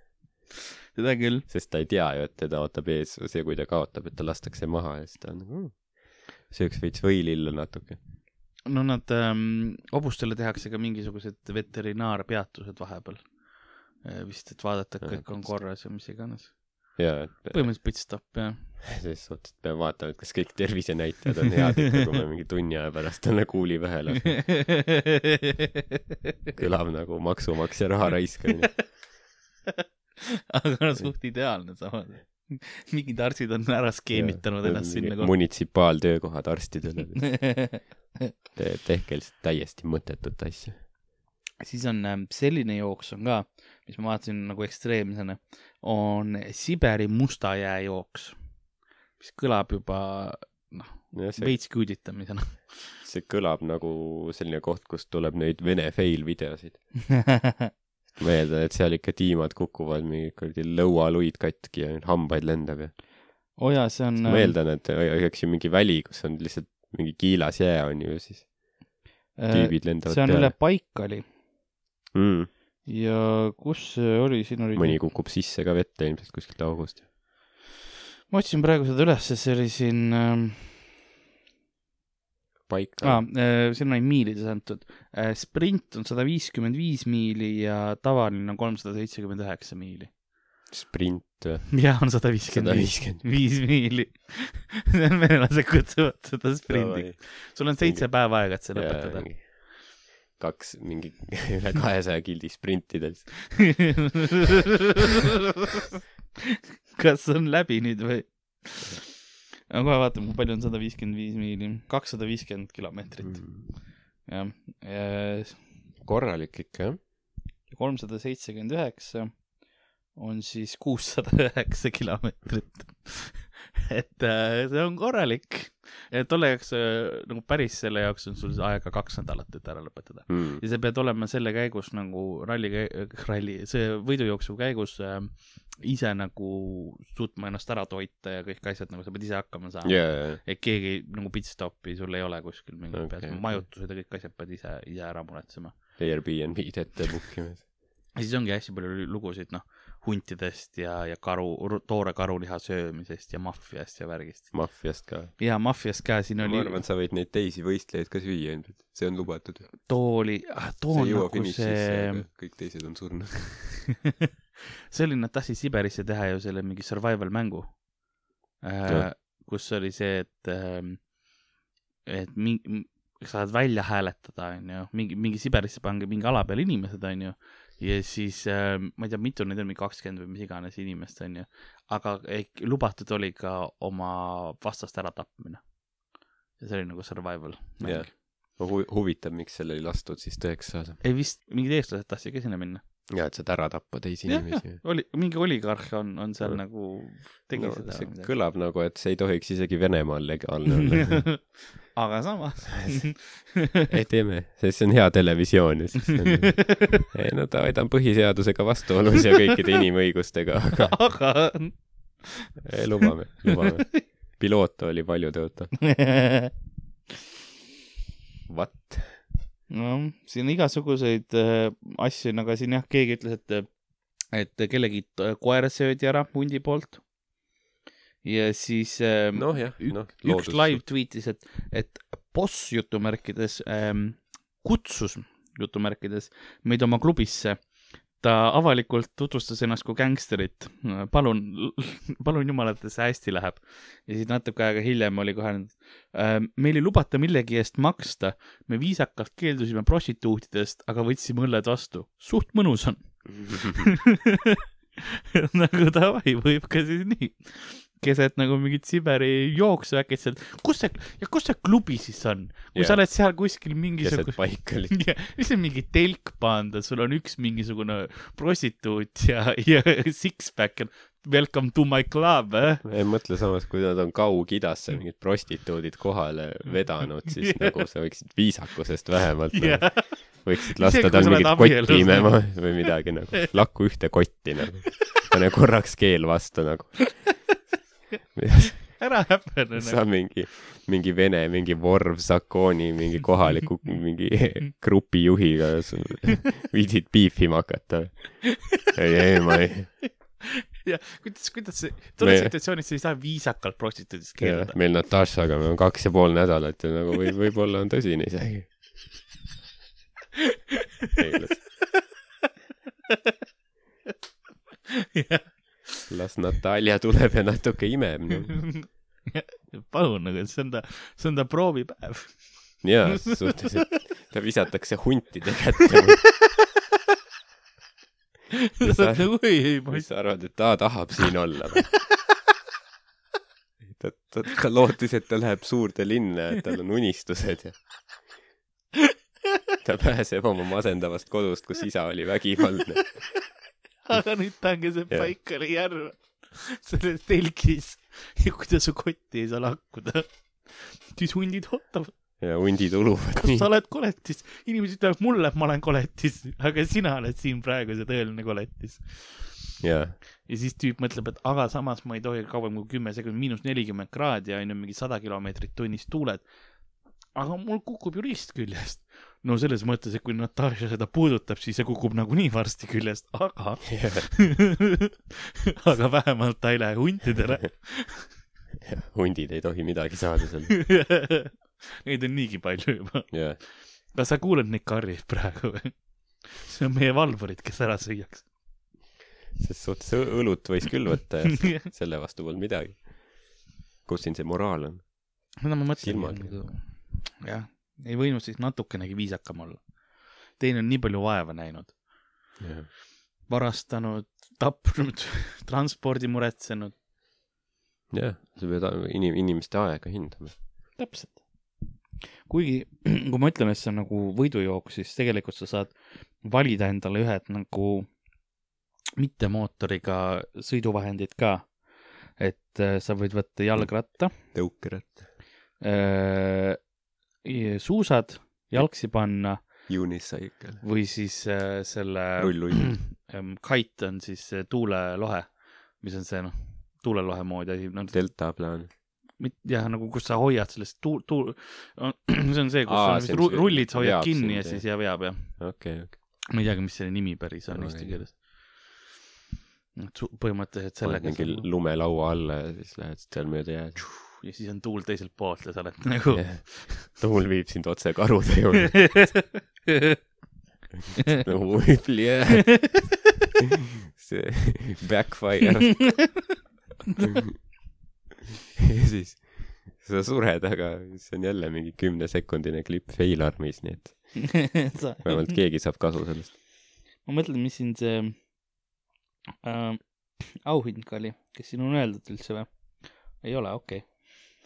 [laughs] seda küll. sest ta ei tea ju, et teda ootab ees see, kui ta kaotab, et ta lastakse maha ja siis ta on nagu mm, sööks veits võilillu natuke. no nad ähm,, hobustele tehakse ka mingisugused veterinaarpeatused vahepeal. vist, et vaadata, et Aa, kõik on korras ja mis iganes. ja, et põhimõtteliselt pitstop, jah. [laughs] selles suhtes, et peame vaatama, et kas kõik tervisenäitajad on head ikka, kui me mingi tunni aja pärast talle kuuli pähe laseme. kõlab nagu maksumaksja raha raiskamine. [laughs] aga no suht ideaalne samas. [laughs] mingid arstid on ära skeemitanud ennast sinna munitsipaaltöökohad arstidele. [laughs] Te tehke lihtsalt täiesti mõttetut asja. siis on ähm, selline jooks on ka, mis ma vaatasin nagu ekstreemsena, on Siberi musta jää jooks, mis kõlab juba noh, veits küüditamisena. see kõlab nagu selline koht, kust tuleb neid Vene fail videosid. [laughs] ma eeldan, et seal ikka tiimad kukuvad mingi kuradi lõualuid katki ja hambaid lendab ja. oo jaa, see on. ma eeldan, et oleks ju mingi väli, kus on lihtsalt mingi kiilas jää on ju siis tüübid lendavad Äh, see on üle peale. Baikali Mm, ja kus see oli, siin oli. mõni kukub sisse ka vette ilmselt kuskilt august. ma otsisin praegu seda ülesse, see oli siin ähm,, paika aa, siin on miilides antud. sprint on sada viiskümmend viis miili ja tavaline on kolmsada seitsekümmend üheksa miili. sprint või? jah, on sada viiskümmend viis, miili. [laughs] venelased kutsuvad seda sprindiks. sul on seitse päeva aega, et see lõpetada. kaks mingi [laughs] üle kahesaja kildi sprintida lihtsalt. [laughs] kas on läbi nüüd või? Aga kohe vaatame, kui palju on sada viiskümmend viis miili. kakssada viiskümmend kilomeetrit, jah. korralik ikka jah. kolmsada seitsekümmend üheksa on siis kuussada üheksa kilomeetrit. [laughs] [laughs] et äh, see on korralik. tolle jaoks äh, nagu päris selle jaoks on sul aega kaks nädalat, et ära lõpetada. Mm. ja sa pead olema selle käigus nagu ralli, ralli, see võidujooksu käigus äh, ise nagu suutma ennast ära toita ja kõik asjad nagu sa pead ise hakkama saama ja, ja. et keegi nagu pitstopi sul ei ole kuskil mingi okay, peas majutused ja kõik asjad pead ise, ise ära muretsema. Airbnb-d ette book ima. ja siis ongi hästi palju lugusid, noh, huntidest ja, ja karu, toore karuliha söömisest ja maffiast ja värgist. maffiast ka. ja maffiast ka, siin ma oli, arvan, sa võid neid teisi võistlejaid ka süüa ilmselt, see on lubatud. too oli, too sa on nagu see kõik teised on surnud. [laughs] see oli, nad tahtsid Siberisse teha ju selle mingi survival mängu äh, kus oli see, et äh,, et mingi, sa saad välja hääletada, onju, mingi, mingi Siberisse pange mingi ala peal inimesed, onju. Ja siis äh, ma ei tea, mitu neid on, mingi kakskümmend või mis iganes inimest, onju. aga lubatud oli ka oma vastast ära tapmine. ja see oli nagu survival mäng Jah. hu-, huvitav, miks selle ei lastud siis tõeks saada. ei vist, mingid eestlased tahtsid ka sinna minna. ja, et saad ära tappa teisi jah inimesi., oli, mingi oligarh on, on seal Mm. nagu, tegi no, seda see kõlab nagu, et see ei tohiks isegi Venemaal legaalne olla. [laughs] [laughs] aga samas [laughs] ei teeme, sest see on hea televisioon ja siis on [laughs] ei no ta, ta on põhiseadusega vastuolus ja kõikide [laughs] inimõigustega, aga aga ei, lubame, lubame. piloot oli palju tõotav. What? no siin igasuguseid äh, asju, aga siin jah, keegi ütles, et, et kellegi koer söödi ära hundi poolt. Ja siis äh, noh jah, ük- noh, üks live tweetis, et, et boss jutumärkides ähm, kutsus jutumärkides meid oma klubisse. ta avalikult tutvustas ennast kui gängsterit. palun, [laughs] palun jumal, et see hästi läheb. ja siis natuke aega hiljem oli kohe äh,, meil ei lubata millegi eest maksta. me viisakalt keeldusime prostituutidest, aga võtsime õlled vastu. suht mõnus on. [laughs] [laughs] nagu davai, võib ka siis nii. Keset nagu mingit Siberi jooksu äkitselt, kus see, ja kus see klubi siis on? kui Jah. sa oled seal kuskil mingisugune, [laughs] mis on mingi telk pandud, sul on üks mingisugune prostituut ja, ja [laughs] six-pack on welcome to my club eh?. ei mõtle samas, kui nad on Kaug-Idasse mingid prostituudid kohale vedanud, siis [laughs] nagu sa võiksid viisakusest vähemalt jah nagu,, võiksid lasta tal mingit kotti imema või midagi nagu, lakku ühte kotti nagu, pane korraks keel vastu nagu. [laughs] ära häbene. sa mingi, mingi vene, mingi Vorv Sakoni, mingi kohaliku, [laughs] mingi grupijuhiga viitsid piifima hakata. ei, ei, ma ei, [laughs] ja kuidas, kuidas see, tolles Me- situatsioonis sa ei saa viisakalt prostituudist keelduda. meil Natashaga me oleme kaks ja pool nädalat ja nagu võib, võib-olla on tõsine isegi. Las Natalja tuleb ja natuke imeb, noh. palun, nagu see on ta, see on ta proovipäev. jaa, suhteliselt, ta visatakse huntide kätte. [laughs] Sa- nagu ei, ei, ma ei mis sa arvad, et ta tahab siin olla või? [laughs] ta, ta, ta lootis, et ta läheb suurde linna ja tal on unistused ja [laughs] ta pääseb oma masendavast kodust, kus isa oli vägivaldne. Aga nüüd ta on keset Jah. Paikali järve selles telgis ja kui ta su kotti ei saa lakkuda, siis hundid ootavad, ja hundid uluvad kas nii sa. oled koletis. inimesed ütlevad mulle, et ma olen koletis, aga sina oled siin praegu see tõeline koletis. ja siis tüüp mõtleb, et aga samas ma ei tohi kauem kui kümme sekundit, miinus nelikümmend kraadi on ju mingi sada kilomeetrit tunnis tuuled. aga mul kukub ju rist küljest. No selles mõttes, et kui Natasha seda puudutab, siis see kukub nagunii varsti küljest, aga [laughs] aga vähemalt ta ei lähe huntidele. [laughs] hundid ei tohi midagi saada seal. [laughs] Neid on niigi palju juba. jaa, kas sa kuuled neid karjeid praegu või? see on meie valvurid, kes ära süüaks. ses suhtes õlut võis küll võtta ja selle vastu polnud midagi. kus siin see moraal on? mida ma mõtlen Silmad., jah, ei võinud siis natukenegi viisakam olla. teine on nii palju vaeva näinud, varastanud, tapnud, [laughs] transpordi muretsenud, jah, sa pead inim-, inimeste aega hindama. täpselt. kuigi, [clears throat] kui me ütleme, et see on nagu võidujooks, siis tegelikult sa saad valida endale ühed nagu mittemootoriga sõiduvahendid ka. et äh, sa võid võtta jalgratta, tõukeratt, suusad, jalgsi panna unicycle, või siis äh, selle rullull. [clears throat] ähm, kite on siis see tuulelohe, mis on see noh, tuulelohe moodi asi, no deltaplaan. jah, nagu kus sa hoiad sellest tuul, tuul, [clears throat] see on see, kus Aa, on ru- rullid, sa hoiad veab kinni ja siis ja veab jah. okei, okei. ma ei teagi, mis selle nimi päris on Väga eesti keeles. põhimõtteliselt sellega mingi lumelaua alla ja siis lähed seal mööda jääd. Ja siis on tuul teiselt poolt ja sa oled [laughs] nagu tuul viib sind otse karude juurde. nagu yeah. see backfire. ja siis sa sured, aga see on jälle mingi kümnesekundine klipp fail armis, nii et [laughs] vähemalt keegi saab kasu sellest. ma mõtlen, mis siin see äh, auhind ka oli, kas siin on öeldud üldse või? ei ole, okei okay..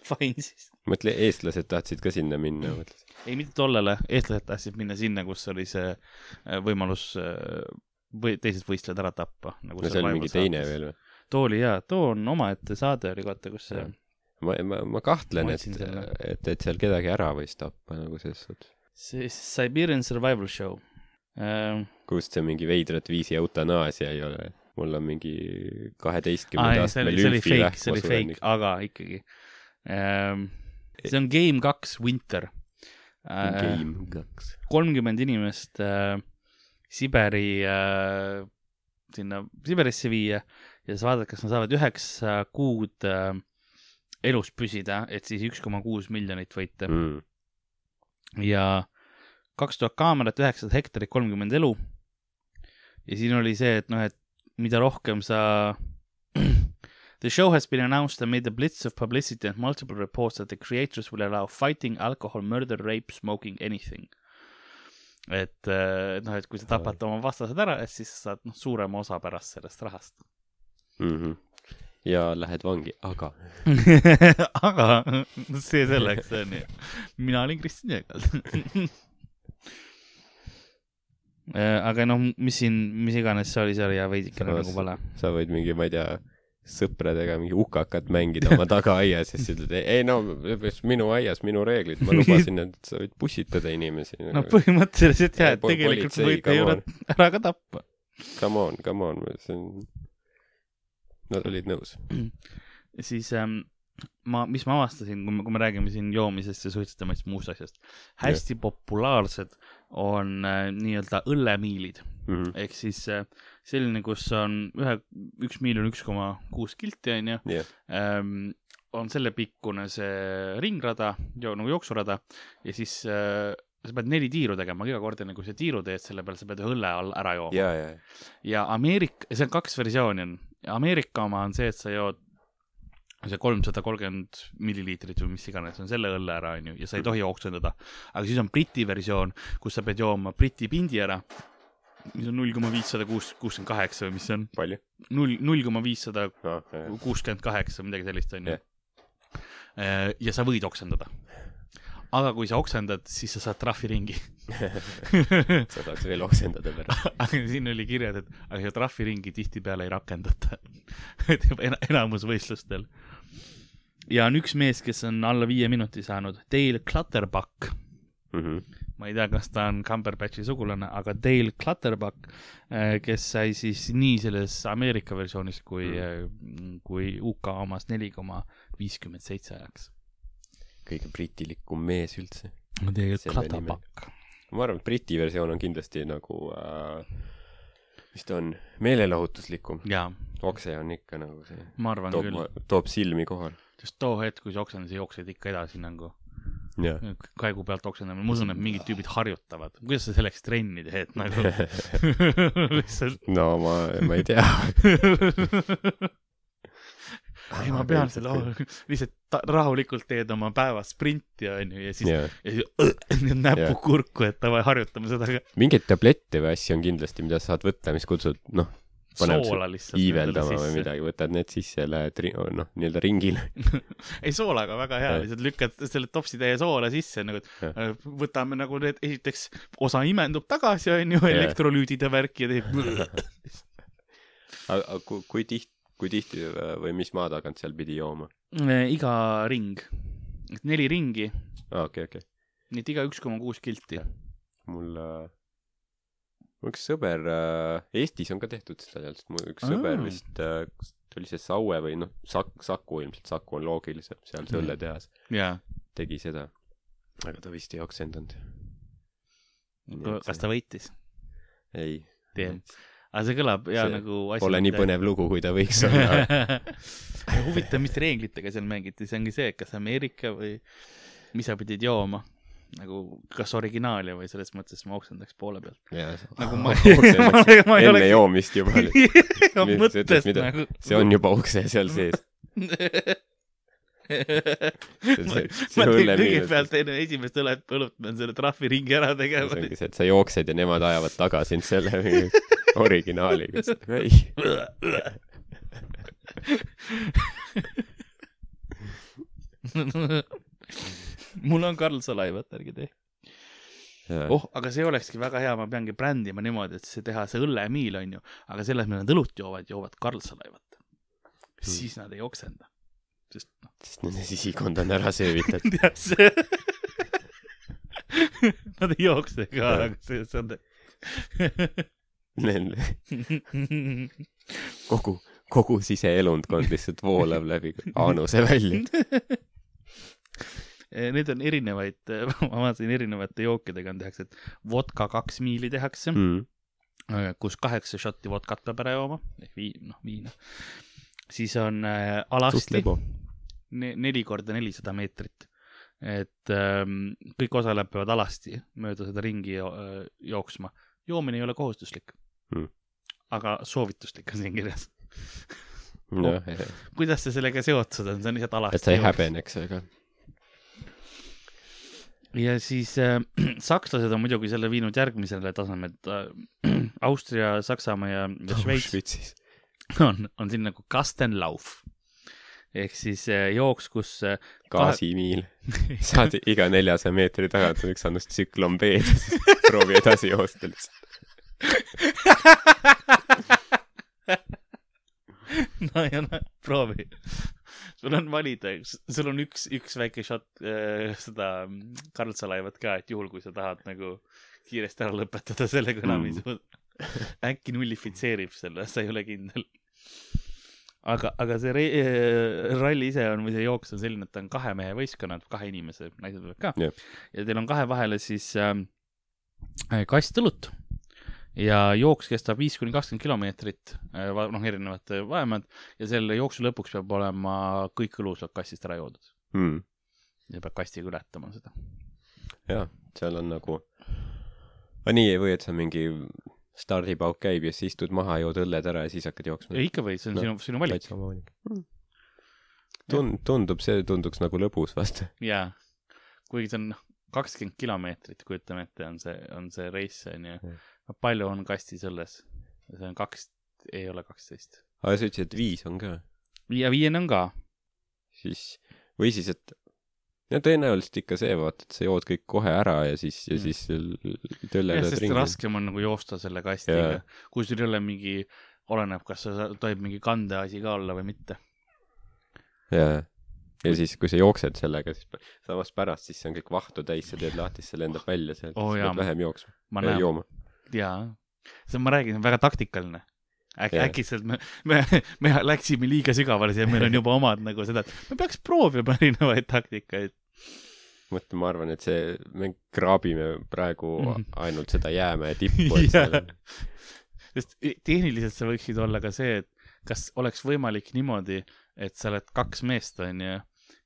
Fine siis. mõtle, eestlased tahtsid ka sinna minna, mõtlesin. ei, mitte tollele, eestlased tahtsid minna sinna, kus oli see äh, võimalus äh, või teised võistlejad ära tappa. nagu no see oli mingi teine. veel või? too oli jaa, too on omaette saade oli vaata, kus see ma, ma, ma kahtlen, et et, et seal kedagi ära võis tappa nagu selles suhtes. see Siberian Survival Show äh,. kust see mingi veidrat viisi eutanaasia ei ole. mul on mingi kaheteistkümnenda astme oli, see oli lümfi fake, see oli fake, aga ikkagi ähm,. See on Game kaks Winter äh,. Game kaks. kolmkümmend inimest äh, Siberi äh, sinna Siberisse viia ja siis vaadata, kas nad saavad üheksa kuud elus püsida, et siis üks koma kuus miljonit võita. Mm. ja kaks tuhat kaamerat, üheksasada hektarit, kolmkümmend elu. ja siin oli see, et noh, et mida rohkem sa The show has been announced amid a blitz of publicity and multiple reports that the creators will allow fighting, alcohol, murder, rape, smoking, anything. et eh, noh, et kui sa tapad oma vastased ära, siis sa saad noh, suurema osa pärast sellest rahast. Mm -hmm. ja lähed vangi, aga [laughs] aga see selleks, onju. mina olin Kristjan Jõekald. [laughs] aga noh, mis siin, mis iganes see oli, see oli jah veidikene nagu vale. sa võid mingi, ma ei tea, sõpradega mingi ukakat mängida oma tagaaias ja siis ütled, ei no minu aias, minu reeglid, ma lubasin, et sa võid pussitada inimesi. No põhimõtteliselt jah, et tegelikult võite come ju ära ka tappa. Come on, come on, see on, nad olid nõus. siis ähm, ma, mis ma avastasin, kui me, kui me räägime siin joomisest ja suitsetamisest, muust asjast, hästi populaarsed on äh, nii-öelda õllemiilid Mhm. ehk siis äh, selline, kus on ühe, üks miil on üks koma kuus kilti, onju jah, ähm, on sellepikkune see ringrada, nagu jooksurada ja siis äh, sa pead neli tiiru tegema, iga kord enne kui sa tiiru teed, selle peal sa pead õlle all ära jooma. ja, ja, ja Ameerika, see on kaks versiooni on. Ameerika oma on see, et sa jood see kolmsada kolmkümmend milliliitrit või mis iganes on selle õlle ära, onju, ja sa ei tohi oksendada. aga siis on Briti versioon, kus sa pead jooma Briti pindi ära, mis on null koma viissada kuus, kuuskümmend kaheksa või mis see on, palju null, null koma viissada kuuskümmend kaheksa, midagi sellist onju Jah.. ja sa võid oksendada. aga kui sa oksendad, siis sa saad trahviringi. [laughs] [laughs] sa saaks veel oksendada pärast. [laughs] aga siin oli kirjas, et aga trahviringi tihtipeale ei rakendata. enamus võistlustel. ja on üks mees, kes on alla viie minuti saanud, Dale Clutterbuck. Mhm. Ma ei tea, kas ta on Cumberbatchi sugulane, aga Dale Clutterbuck, kes sai siis nii selles Ameerika versioonis kui mm., kui UK omas neli koma viiskümmend seitse ajaks. kõige britilikum mees üldse. Dale Clutterbuck. ma arvan, et Briti versioon on kindlasti nagu äh,, mis ta on, meelelahutuslikum. jaa, okse on ikka nagu see, ma arvan toob küll., toob silmi kohale. sest too hetk, kui sa oksendad, sa jooksed ikka edasi nagu jah. kaigu pealt oksendamine, ma usun, et mingid tüübid harjutavad. kuidas sa selleks trenni teed nagu? [laughs] lihtsalt. no ma, ma ei tea. [laughs] ei, ma pean selle, lihtsalt ta- rahulikult teed oma päevast sprinti, onju, ja siis, jah, ja siis [laughs] need näpud kurku, et davai, harjutame seda ka. mingeid tablette või asju on kindlasti, mida sa saad võtta, mis kutsud, noh, Paneb soola lihtsalt. iiveldama või. midagi, võtad need sisse ja lähed noh, nii-öelda ringile. [laughs] ei, soolaga väga hea, lihtsalt lükkad selle topsitäie soola sisse nagu, et äh, võtame nagu need, esiteks osa imendub tagasi, onju, elektrolüüdid ja värk ja teeb. [laughs] aga kui, kui tihti, kui tihti või mis maa tagant seal pidi jooma? iga ring, neli ringi, okei, okei. nii et iga üks koma kuus kilti. mul äh,, mul üks sõber äh,, Eestis on ka tehtud seda seal, sest mu üks Aa. sõber vist äh,, oli see Saue või noh, Sak-, Saku ilmselt, Saku on loogilisem, seal see õlletehas, jaa, tegi seda. aga ta vist ei oksendanud. kas ta võitis? ei. Aga see kõlab ja See nagu Pole nii põnev lugu, kui ta võiks [laughs] olla. huvitav, mis reeglitega seal mängiti, see ongi see, et kas Ameerika või mis sa pidid jooma nagu kas originaali või selles mõttes ma oksendaks poole pealt. nagu ma [laughs] ma ei enne oleks joomist juba. [laughs] Mõttest mida- nagu. see on juba okse seal sees. [laughs] ma see teen kõigepealt enne esimest õlet, õlut pean selle trahviringi ära see tegema. ongi see, et sa jooksed ja nemad ajavad taga sind selle originaaliga. ei, [laughs] mul on Karl Salaivat, ärge tehke. oh, aga see olekski väga hea, ma peangi brändima niimoodi, et see teha see õllemiil onju, aga selles, mille nad õlut joovad, joovad Karl Salaivat. siis nad ei oksenda. sest noh, sest nende sisikond on ära söövitud. [laughs] tead see. [laughs] Nad ei jookse ka, aga see, see on Neil kogu, kogu siseelundkond lihtsalt voolab läbi aanuse välja. Need on erinevaid, [laughs] ma vaatasin erinevate jookidega on tehakse, et vodka kaks miili tehakse mm., Mm. kus kaheksa šotti vodkat peab ära jooma ehk vii-, noh viina. siis on äh, alasti ne, neli korda nelisada meetrit. et ähm, kõik osalejad peavad alasti mööda seda ringi jo jooksma. joomine ei ole kohustuslik Mm. aga soovituslik on siin kirjas. noh, [laughs] kuidas see sellega seotud on, see on lihtsalt alasti. et sa ei. häbeneks, aga ja siis äh, [clears throat] sakslased on muidugi selle viinud järgmisele tasemele, et äh, [clears throat] Austria, Saksamaa ja, ja Šveits Šveitsis. [laughs] on, on siin nagu Kastenlauf ehk siis äh, jooks, kus äh, gaasimiil. [laughs] saad iga neljasaja meetri tagant üks annus tsüklon B-d ja siis [laughs] proovi edasi joosta lihtsalt. no ja no proovi. Sul on valida, sul on üks, üks väike šot äh, seda mm, Karl Salaivat ka, et juhul, kui sa tahad nagu kiiresti ära lõpetada enam ei Mm. suuda. [laughs] äkki nullifitseerib selle, sa ei ole kindel. aga, aga see äh, ralli ise on või see jooks on selline, et ta on kahe mehe võistkonnad, kahe inimese, naised võivad ka Jah. ja teil on kahe vahele siis ähm, äh, kast õlut ja jooks kestab viis kuni kakskümmend kilomeetrit, noh, erinevad äh, vahemaad ja selle jooksu lõpuks peab olema kõik õlused kastist ära joodud mm.. ja peab kastiga ületama seda. jaa, seal on nagu, nii ei või, et sa mingi stardipauk käib ja siis istud maha, jood õlled ära ja siis hakkad jooksma ja. ikka või, see on No, sinu, sinu valik täitsa oma valik mm.. Tun-, tundub, see tunduks nagu lõbus vast. jaa, kuigi see on noh, kakskümmend kilomeetrit, kujutame ette, on see, on see reis onju Mm.. Palju on kastis õlles? see on kaks, ei ole kaksteist. aga sa ütlesid, et viis on ka, ja viiene on ka. siis, või siis, et no tõenäoliselt ikka see, vaata, et sa jood kõik kohe ära ja siis, ja Mm. siis töllerdad sest ringi. raskem on nagu joosta selle kastiga kui sul ei ole mingi, oleneb, kas sa tohib mingi kandeasi ka olla või mitte. jaa. ja siis, kui sa jooksed sellega, siis samas pärast, siis see on kõik vahtu täis, sa teed lahti, see lendab välja sealt oh,, sa pead vähem jooksma jooma. jaa. see on, ma räägin, väga taktikaline. äkki, äkki sealt me, me, me läksime liiga sügavale siia, meil on juba omad nagu seda, et me peaks proovima [laughs] erinevaid taktikaid. mõtle, ma arvan, et see, me kraabime praegu Mhm. ainult seda jäämäe tippu, [laughs] seal sest tehniliselt see võiksid olla ka see, et kas oleks võimalik niimoodi, et sa oled kaks meest, onju,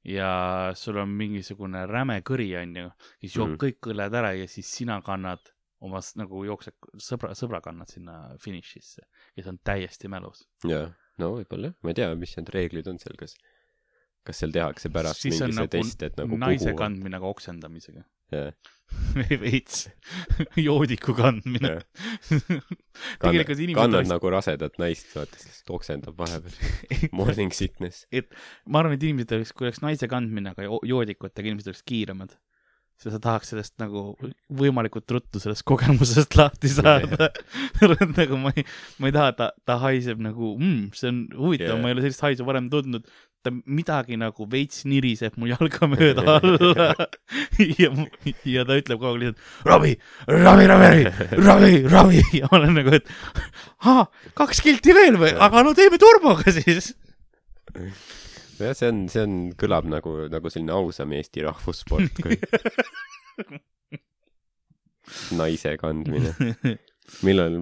ja sul on mingisugune räme kõri, onju, siis joob Mhm. kõik õlled ära ja siis sina kannad oma nagu jooksed, sõbra, sõbra kannad sinna finišisse, kes on täiesti mälus. jaa, no võib-olla ma ei tea, mis need reeglid on seal, kas, kas seal tehakse pärast siis mingi see nagu test, et nagu naise kuhu kandmine aga oksendamisega. [laughs] veits, [laughs] joodiku kandmine. [laughs] tegelikult inimesed kannad oleks, nagu rasedat naist, vaata, siis lihtsalt oksendab vahepeal. Morning sickness. ma arvan, et inimesed oleks, kui oleks naise kandmine, aga jo- joodikutega inimesed oleks kiiremad. Sest sa tahaks sellest nagu võimalikult ruttu sellest kogemusest lahti saada. [laughs] nagu ma ei, ma ei taha, ta, ta haiseb nagu mm,, see on huvitav yeah., ma ei ole sellist haisu varem tundnud. ta midagi nagu veits niriseb mu jalga [laughs] mööda alla [laughs] ja, ja ta ütleb kogu aeg lihtsalt ravi, ravi, ravi, ravi, ravi ja ma olen nagu, et kaks kilti veel või, aga no teeme turboga siis. jah, see on, see on, kõlab nagu, nagu selline ausam Eesti rahvussport, kui [laughs] naise kandmine. millal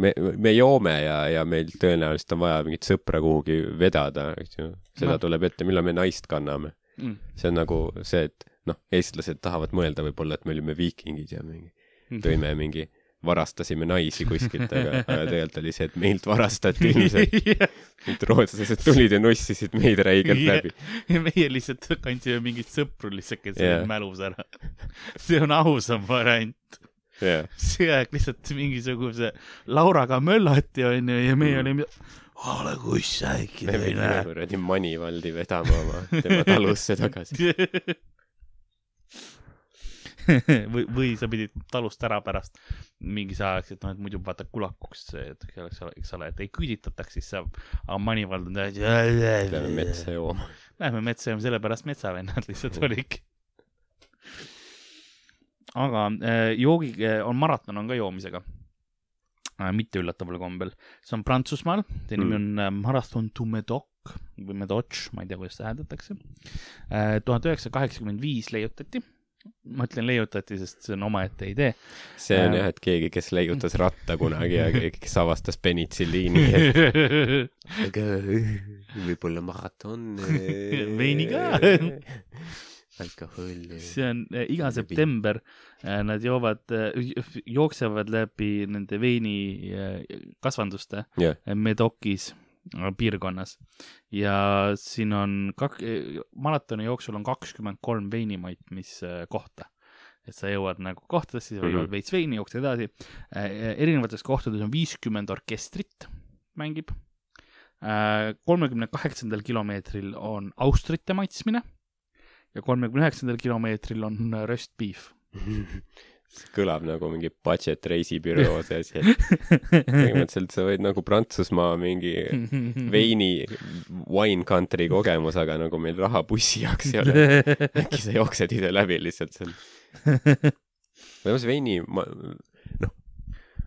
me, me joome ja, ja meil tõenäoliselt on vaja mingit sõpra kuhugi vedada, eks ju. seda No. tuleb ette, millal me naist kanname. Mm. see on nagu see, et noh, eestlased tahavad mõelda võib-olla, et me olime viikingid ja mingi, tõime mingi, varastasime naisi kuskilt, aga, aga [laughs] tegelikult oli see, et meilt varastati ilmselt. [laughs] et rootslased tulid ja nussisid meid räigelt Jah. läbi. ja meie lihtsalt kandsime mingeid sõpru lihtsalt, kes olid mälus ära. [laughs] see on ausam variant. jah, see aeg lihtsalt mingisuguse Lauraga möllati, onju, ja meie Mm. olime, ole kuss äkki teine. kuradi Manivaldi vedama oma, tema talusse tagasi. [laughs] või, või sa pidid talust ära pärast mingis ajaks, et noh, et muidu vaata kulakuks, et eks ole, eks ole, et ei küüditataks, siis saab, aga Manivald on täiesti. Lähme metsa jooma. Lähme metsa ja sellepärast metsavennad lihtsalt olidki. aga äh, joogi, on maraton on ka joomisega äh,. mitte üllataval kombel, see on Prantsusmaal, see nimi on äh, Marathon du Medoc või Medoc, ma ei tea, kuidas seda hääldatakse. tuhat üheksasada kaheksakümmend viis leiutati. Ma ütlen leiutati, sest see on omaette idee. see on Äh. jah, et keegi, kes leiutas ratta kunagi ja [laughs] kes avastas penitsilliini. aga võib-olla maraton. [laughs] Veini ka. [laughs] alkohol. see on äh, iga september äh, nad joovad äh,, jooksevad läbi nende veini äh, kasvanduste jah, äh, Medokis äh, piirkonnas ja siin on kak-, maratoni jooksul on kakskümmend kolm veinimaid, mis äh, kohta. et sa jõuad nagu kohtadesse, siis Mhm. jood veits veini, jooksed edasi. erinevates kohtades on viiskümmend orkestrit mängib. kolmekümne kaheksandal kilomeetril on austrite maitsmine ja kolmekümne üheksandal kilomeetril on äh, roast beef. [laughs] see kõlab nagu mingi budget reisibüroo see asi, et põhimõtteliselt sa võid nagu Prantsusmaa mingi veini wine country kogemus, aga nagu meil raha bussi jaoks ei ole. äkki sa jooksed ise läbi lihtsalt seal. [laughs] see veini, ma, noh,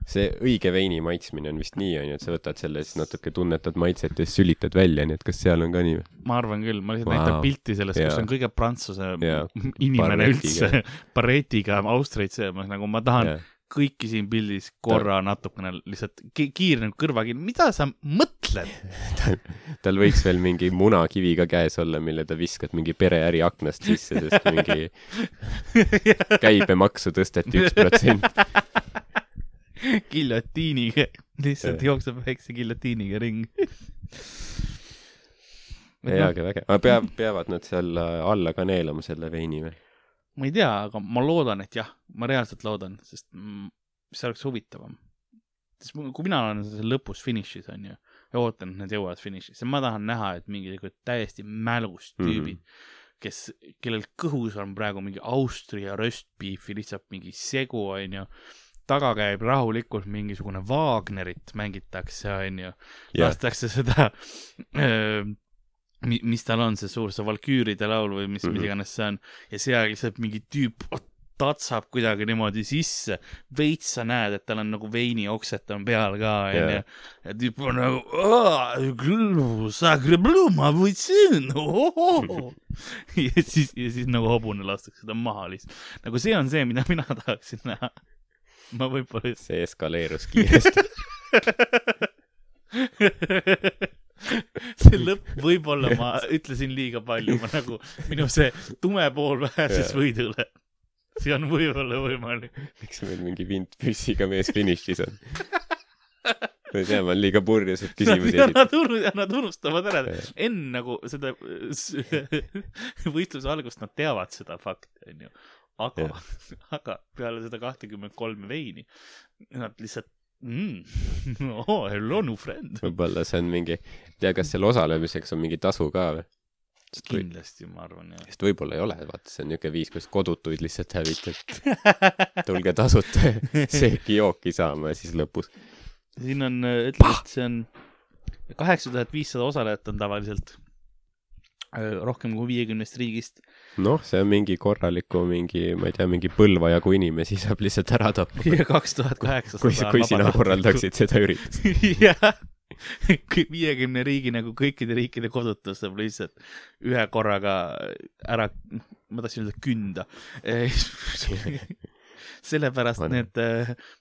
see õige veini maitsmine on vist nii, onju, et sa võtad selle, siis natuke tunnetad maitset ja siis sülitad välja, nii et kas seal on ka nii või? ma arvan küll, ma lihtsalt Vau. näitan pilti sellest, kus on kõige prantsuse Jaa. inimene Barretiga. üldse, barretiga Austriat söömas, nagu ma tahan jah, kõiki siin pildis korra natukene lihtsalt ki kiirelt kõrvakiil, mida sa mõtled? [laughs] tal, tal võiks veel mingi munakivi ka käes olla, mille ta viskad mingi pereäri aknast sisse, sest mingi [laughs] käibemaksu tõsteti üks [laughs] protsent. [laughs] giljotiiniga, lihtsalt jookseb väikse giljotiiniga ringi. jaa, aga väge, aga peab, peavad nad seal äh, alla ka neelama selle veini või? ma ei tea, aga ma loodan, et jah, ma reaalselt loodan, sest mm, see oleks huvitavam. sest kui mina olen seal lõpus finišis, onju, ja ootan, et nad jõuavad finišisse, ma tahan näha, et mingisugused täiesti mälus tüübid mm, -hmm. kes, kellel kõhus on praegu mingi Austria röstbiifi lihtsalt mingi segu, onju, taga käib rahulikult mingisugune Wagnerit mängitakse, onju, lastakse seda öö, mi- mis tal on, see suur, see Valküüride laul või mis mm, -hmm. Mis iganes see on ja seal lihtsalt mingi tüüp tatsab kuidagi niimoodi sisse, veits sa näed, et tal on nagu veinioksed on peal ka, onju. ja tüüp on nagu, ma võtsin, [laughs] ja siis, ja siis nagu hobune lastakse ta maha lihtsalt. nagu see on see, mida mina tahaksin näha. Ma võib-olla see eskaleerus kiiresti. see lõpp, võib-olla ma ütlesin liiga palju, ma nagu, minu see tume pool Jaa. võidule. see on võib-olla võimalik. miks meil mingi vintpüssiga mees finišis on? ma ei tea, ma olen liiga purjus, et küsimusi esitada. nad nad unustavad ära enne nagu seda [laughs] võistluse algust nad teavad seda fakti, onju. aga, aga peale seda kahtekümmet kolme veini, nad lihtsalt mm, [laughs] oh hello new friend. võib-olla see on mingi, tea, kas seal osalemiseks on mingi tasu ka või? kindlasti, ma arvan jah. sest võib-olla ei ole, vaata, see on niisugune viis, kuidas kodutuid lihtsalt hävitad. [laughs] tulge tasuta [laughs] seeki-jooki saama ja siis lõpus. siin on, ütleme, et see on kaheksa tuhat viissada osalejat on tavaliselt öö, rohkem kui viiekümnest riigist. noh, see on mingi korraliku mingi, ma ei tea, mingi põlva jagu inimesi saab lihtsalt ära tappa. ja kaks tuhat kaheksasada. kui, kui sina korraldaksid seda üritust. [laughs] jah, viiekümne riigi nagu kõikide riikide kodutus saab lihtsalt ühe korraga ära, ma tahtsin öelda künda. [laughs] sellepärast On. need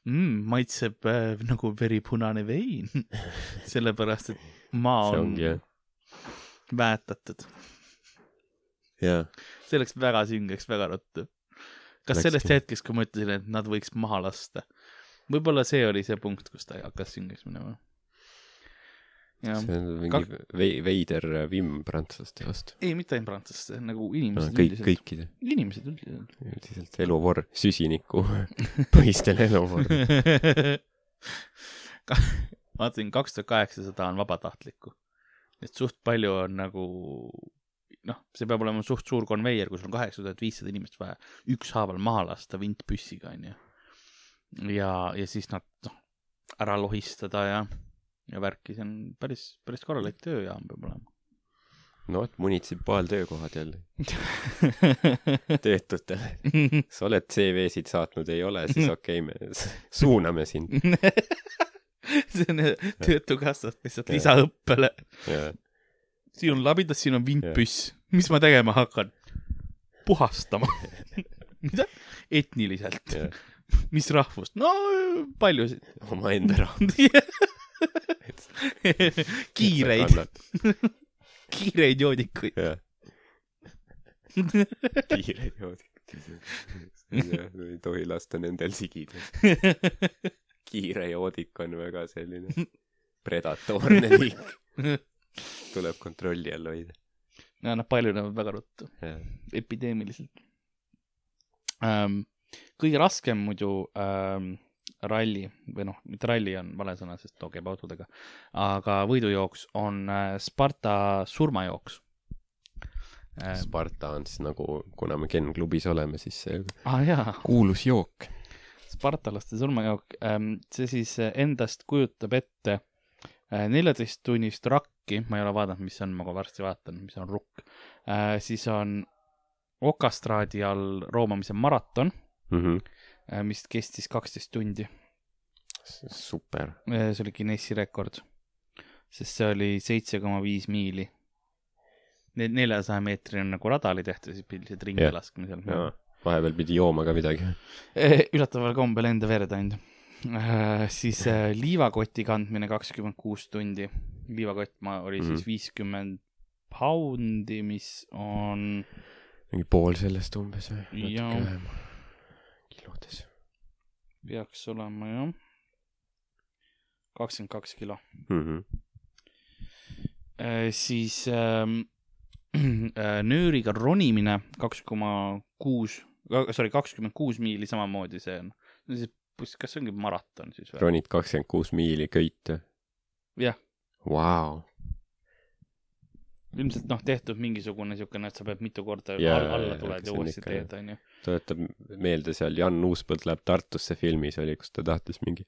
mm, maitseb äh, nagu veripunane vein. [laughs] sellepärast, et maa on ongi jah. väetatud. jaa, see läks väga süngeks väga ruttu. kas Läkski. sellest hetkest, kui ma ütlesin, et nad võiks maha lasta, võib-olla see oli see punkt, kus ta hakkas süngeks minema. see on mingi vei-, veider vimm prantslaste vastu. ei, mitte ainult prantslaste, nagu No, inimesed kõik, üldiselt. kõikide, inimesed üldiselt. üldiselt eluvorm, süsiniku [laughs] põhistel eluvorm. [laughs] vaatasin, kaks tuhat kaheksasada on vabatahtlikku. et suht palju on nagu, noh, see peab olema suht suur konveier, kus on kaheksa tuhat viissada inimest vaja ükshaaval maha lasta vintpüssiga, onju. ja, ja siis nad, noh, ära lohistada ja, ja värki, see on päris, päris korralik tööjaam peab olema. no vot, munitsipaaltöökohad jälle [laughs] töötutele. [laughs] sa oled CV-sid saatnud, ei ole, siis okei okay,, me suuname sind. [laughs] see on töötukassast lihtsalt lisaõppele. Siin on labidas, siin on vintpüss. mis ma tegema hakkan? puhastama. [laughs] mida? etniliselt. mis rahvust? no paljusid. omaenda raha. kiireid, [laughs] kiireid joodikuid. [laughs] kiireid joodikud. ei tohi lasta nendel sigida. kiire joodik on väga selline predatoorne liik. Tuleb kontrolli all hoida. ja nad paljunevad väga ruttu, epideemiliselt ähm,. kõige raskem muidu ähm, ralli või noh, mitte ralli on vale sõna, sest too käib autodega, aga võidujooks on äh, Sparta surmajooks äh,. Sparta on siis nagu, kuna me Ken klubis oleme, siis see ah kuulus jook. spartalaste surmajook ähm,, see siis endast kujutab ette äh, neljateisttunnist rakki, ma ei ole vaadanud, mis see on, ma kohe varsti vaatan, mis on rukk äh,. siis on okastraadi all roomamise maraton Mhm. äh,, mis kestis kaksteist tundi. super. see oli Guinessi rekord, sest see oli seitse koma viis miili. neljasaja meetrine nagu rada oli tehtud, siis pidi lihtsalt ringi Jah. laskma seal. vahepeal pidi jooma ka midagi. [laughs] Üllataval kombel enda verd ainult. Siis äh, liivakoti kandmine kakskümmend kuus tundi. liivakott ma, oli Mhm. siis viiskümmend poundi, mis on, mingi pool sellest umbes või? Natuke vähem. kilodes peaks olema jah, kakskümmend kaks kilo. mm. -hmm. siis ähm, [clears throat] äh, nööriga ronimine kaks koma kuus, sorry, kakskümmend kuus miili samamoodi, see on, siis kas see ongi maraton siis või? ronid kakskümmend kuus miili köite. jah, Vau, ilmselt noh, tehtud mingisugune siukene, et sa pead mitu korda jaa, alla jaa, tuled ja uuesti teed, onju. tuletab meelde seal Jan Uuspõld läheb Tartusse filmis oli, kus ta tahtis mingi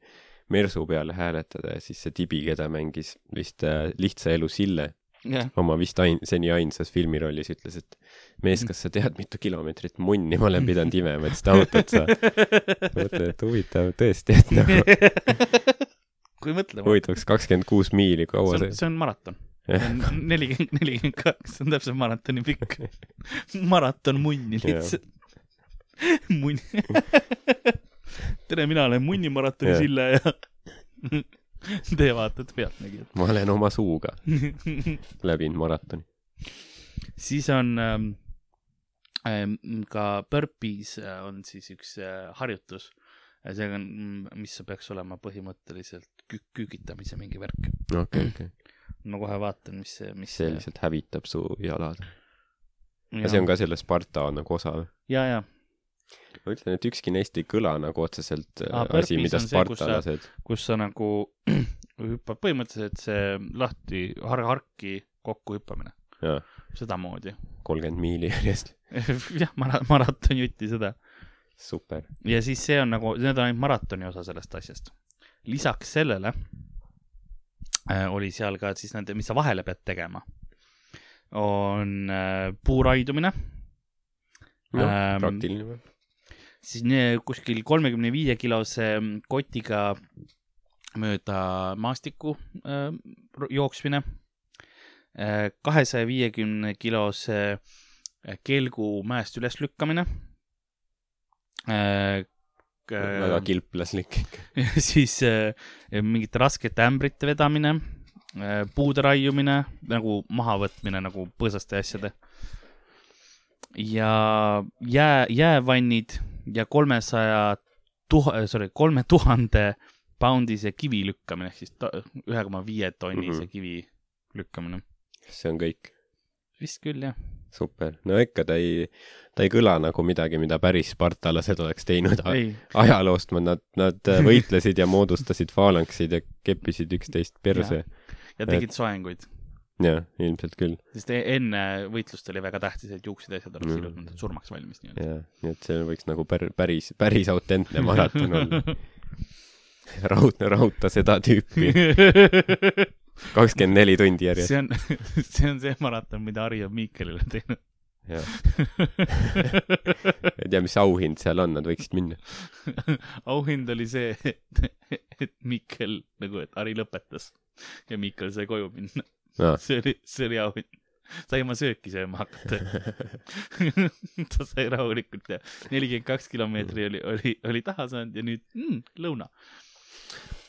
mersu peale hääletada ja siis see tibi, keda mängis vist äh, Lihtsa elu Sille jah, oma vist ain-, seni ainsas filmirollis ütles, et mees, kas sa tead, mitu kilomeetrit munni ma olen pidanud imema, et seda autot sa, [laughs] mõtlen, et huvitav tõesti, et nagu [laughs] kui mõtlema, huvitavaks kakskümmend kuus miili, kaua see on, see on maraton. [laughs] nelikümmend, nelikümmend kaks, see on täpselt maratoni pikk. maraton munni lihtsalt. munn. tere, mina olen munnimaratoni. Sille ja [laughs] te vaatate pealtnägijad. ma olen oma suuga [laughs] läbinud maratoni. siis on ähm, ähm, ka Burpees äh, on siis üks äh, harjutus. see on, mis peaks olema põhimõtteliselt kü-, küügitamise mingi värk. okei, okei. [clears throat] ma kohe vaatan, mis see, mis see lihtsalt hävitab su jalad. ja see on ka selle Sparta nagu osa või? ja, ja ma ütlen, et ükski neist ei kõla nagu otseselt Aa, asi, mida on see, kus sa- nagu [clears throat] hüppad põhimõtteliselt see lahti har-, harki kokku hüppamine, sedamoodi. kolmkümmend miili järjest. [laughs] jah, mara-, maratonjutti seda. super. ja siis see on nagu, need on ainult maratoni osa sellest asjast. lisaks sellele äh, oli seal ka siis nende, mis sa vahele pead tegema, on äh, puuraidumine noh Ähm,, praktiline? Siis kuskil kolmekümne viie kilose kotiga mööda maastikku äh, jooksmine, kahesaja viiekümne kilose äh, kelgu mäest üles lükkamine. väga kilplaslik. [laughs] siis äh, mingite raskete ämbrite vedamine, puude raiumine nagu mahavõtmine nagu põõsaste asjade. ja jää, jäävannid ja kolmesaja tuha-, sorry, kolme tuhande poundise kivi lükkamine ehk siis ühe koma viie tonnise Mhm. kivi lükkamine. see on kõik. vist küll jah. super. no ikka ta ei, ta ei kõla nagu midagi, mida päris spartalased oleks teinud ei, ajaloost, nad, nad äh, [laughs] võitlesid ja moodustasid faalanksid ja keppisid üksteist perse. ja tegid soenguid, jah, ilmselt küll. sest e- enne võitlust oli väga tähtis, et juuksed ja asjad oleks ilusad, et surmaks valmis nii-öelda. jah, nii et see võiks nagu pär-, päris, päris autentne maraton olla. [laughs] raudne raudta seda tüüpi. [laughs] kakskümmend neli tundi järjest. see on, [laughs] see on see maraton, mida Harri on Miikelile teinud. jah, ei tea, mis auhind seal on, nad võiksid minna. auhind oli see, et, et Miikel nagu, et Harri lõpetas ja Miikel sai koju minna. [laughs] see oli, see oli auhind. sai oma sööki sööma hakata. [laughs] ta sai rahulikult ja nelikümmend kaks kilomeetri oli, oli, oli taha saanud ja nüüd mm, lõuna.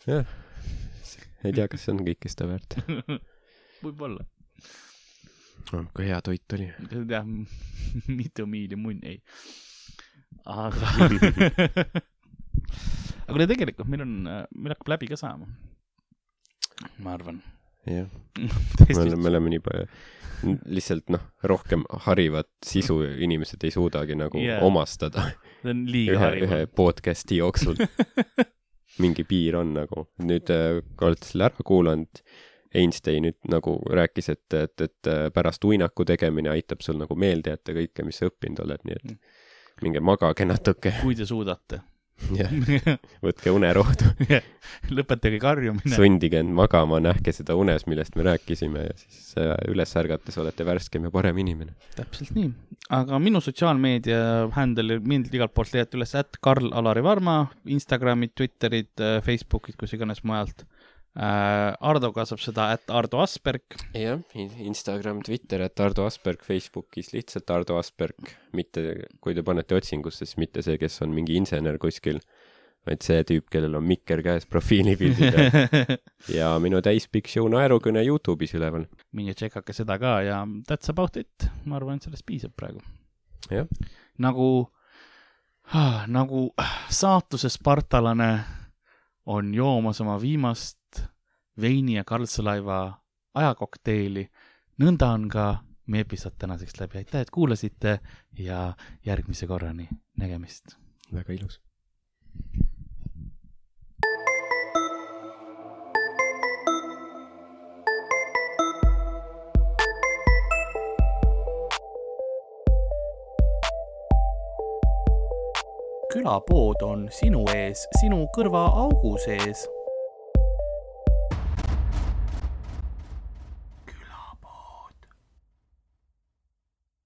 jah. ei tea, kas see on kõike seda väärt. [laughs] võib-olla, kui hea toit oli. jah, mitu miili munn, ei. aga, aga kuule tegelikult meil on, meil hakkab läbi ka saama. ma arvan. Jah, [laughs] me oleme, me oleme nii palju, lihtsalt noh, rohkem harivat sisu inimesed ei suudagi nagu yeah. omastada ühe, ühe. podcast'i jooksul. [laughs] mingi piir on nagu, nüüd äh, kui olete selle ära kuulanud, Einstein nüüd nagu rääkis, et, et, et äh, pärast uinaku tegemine aitab sul nagu meelde jätta kõike, mis sa õppinud oled, nii et minge magage natuke. kui te suudate. Jah, [laughs] võtke unerohtu, lõpetage karjumine. sundige end magama, nähke seda unes, millest me rääkisime ja siis äh, üles ärgates olete värskem ja parem inimene. täpselt nii, aga minu sotsiaalmeedia handle mind igalt poolt leiate üles, et Karl-Alari Varma, Instagramid, Twitterid, Facebookid, kus iganes mujalt äh,. Ardo kasutab seda, et Ardo Asperg, jah, Instagram, Twitter, et Ardo Asperg, Facebookis lihtsalt Ardo Asperg, mitte, kui te panete otsingusse, siis mitte see, kes on mingi insener kuskil, vaid see tüüp, kellel on mikker käes profiilipildil [laughs] ja, minu täispikk show naerukõne Youtube'is üleval. minge tšekkake seda ka ja that's about it, ma arvan, et sellest piisab praegu. jah, nagu, nagu saatuse spartalane on joomas oma viimast veini ja Karlsruhe ajakokteili, nõnda on ka meie episood tänaseks läbi. aitäh, et kuulasite ja järgmise korrani, nägemist. väga ilus. külapood on sinu ees, sinu kõrvaaugu sees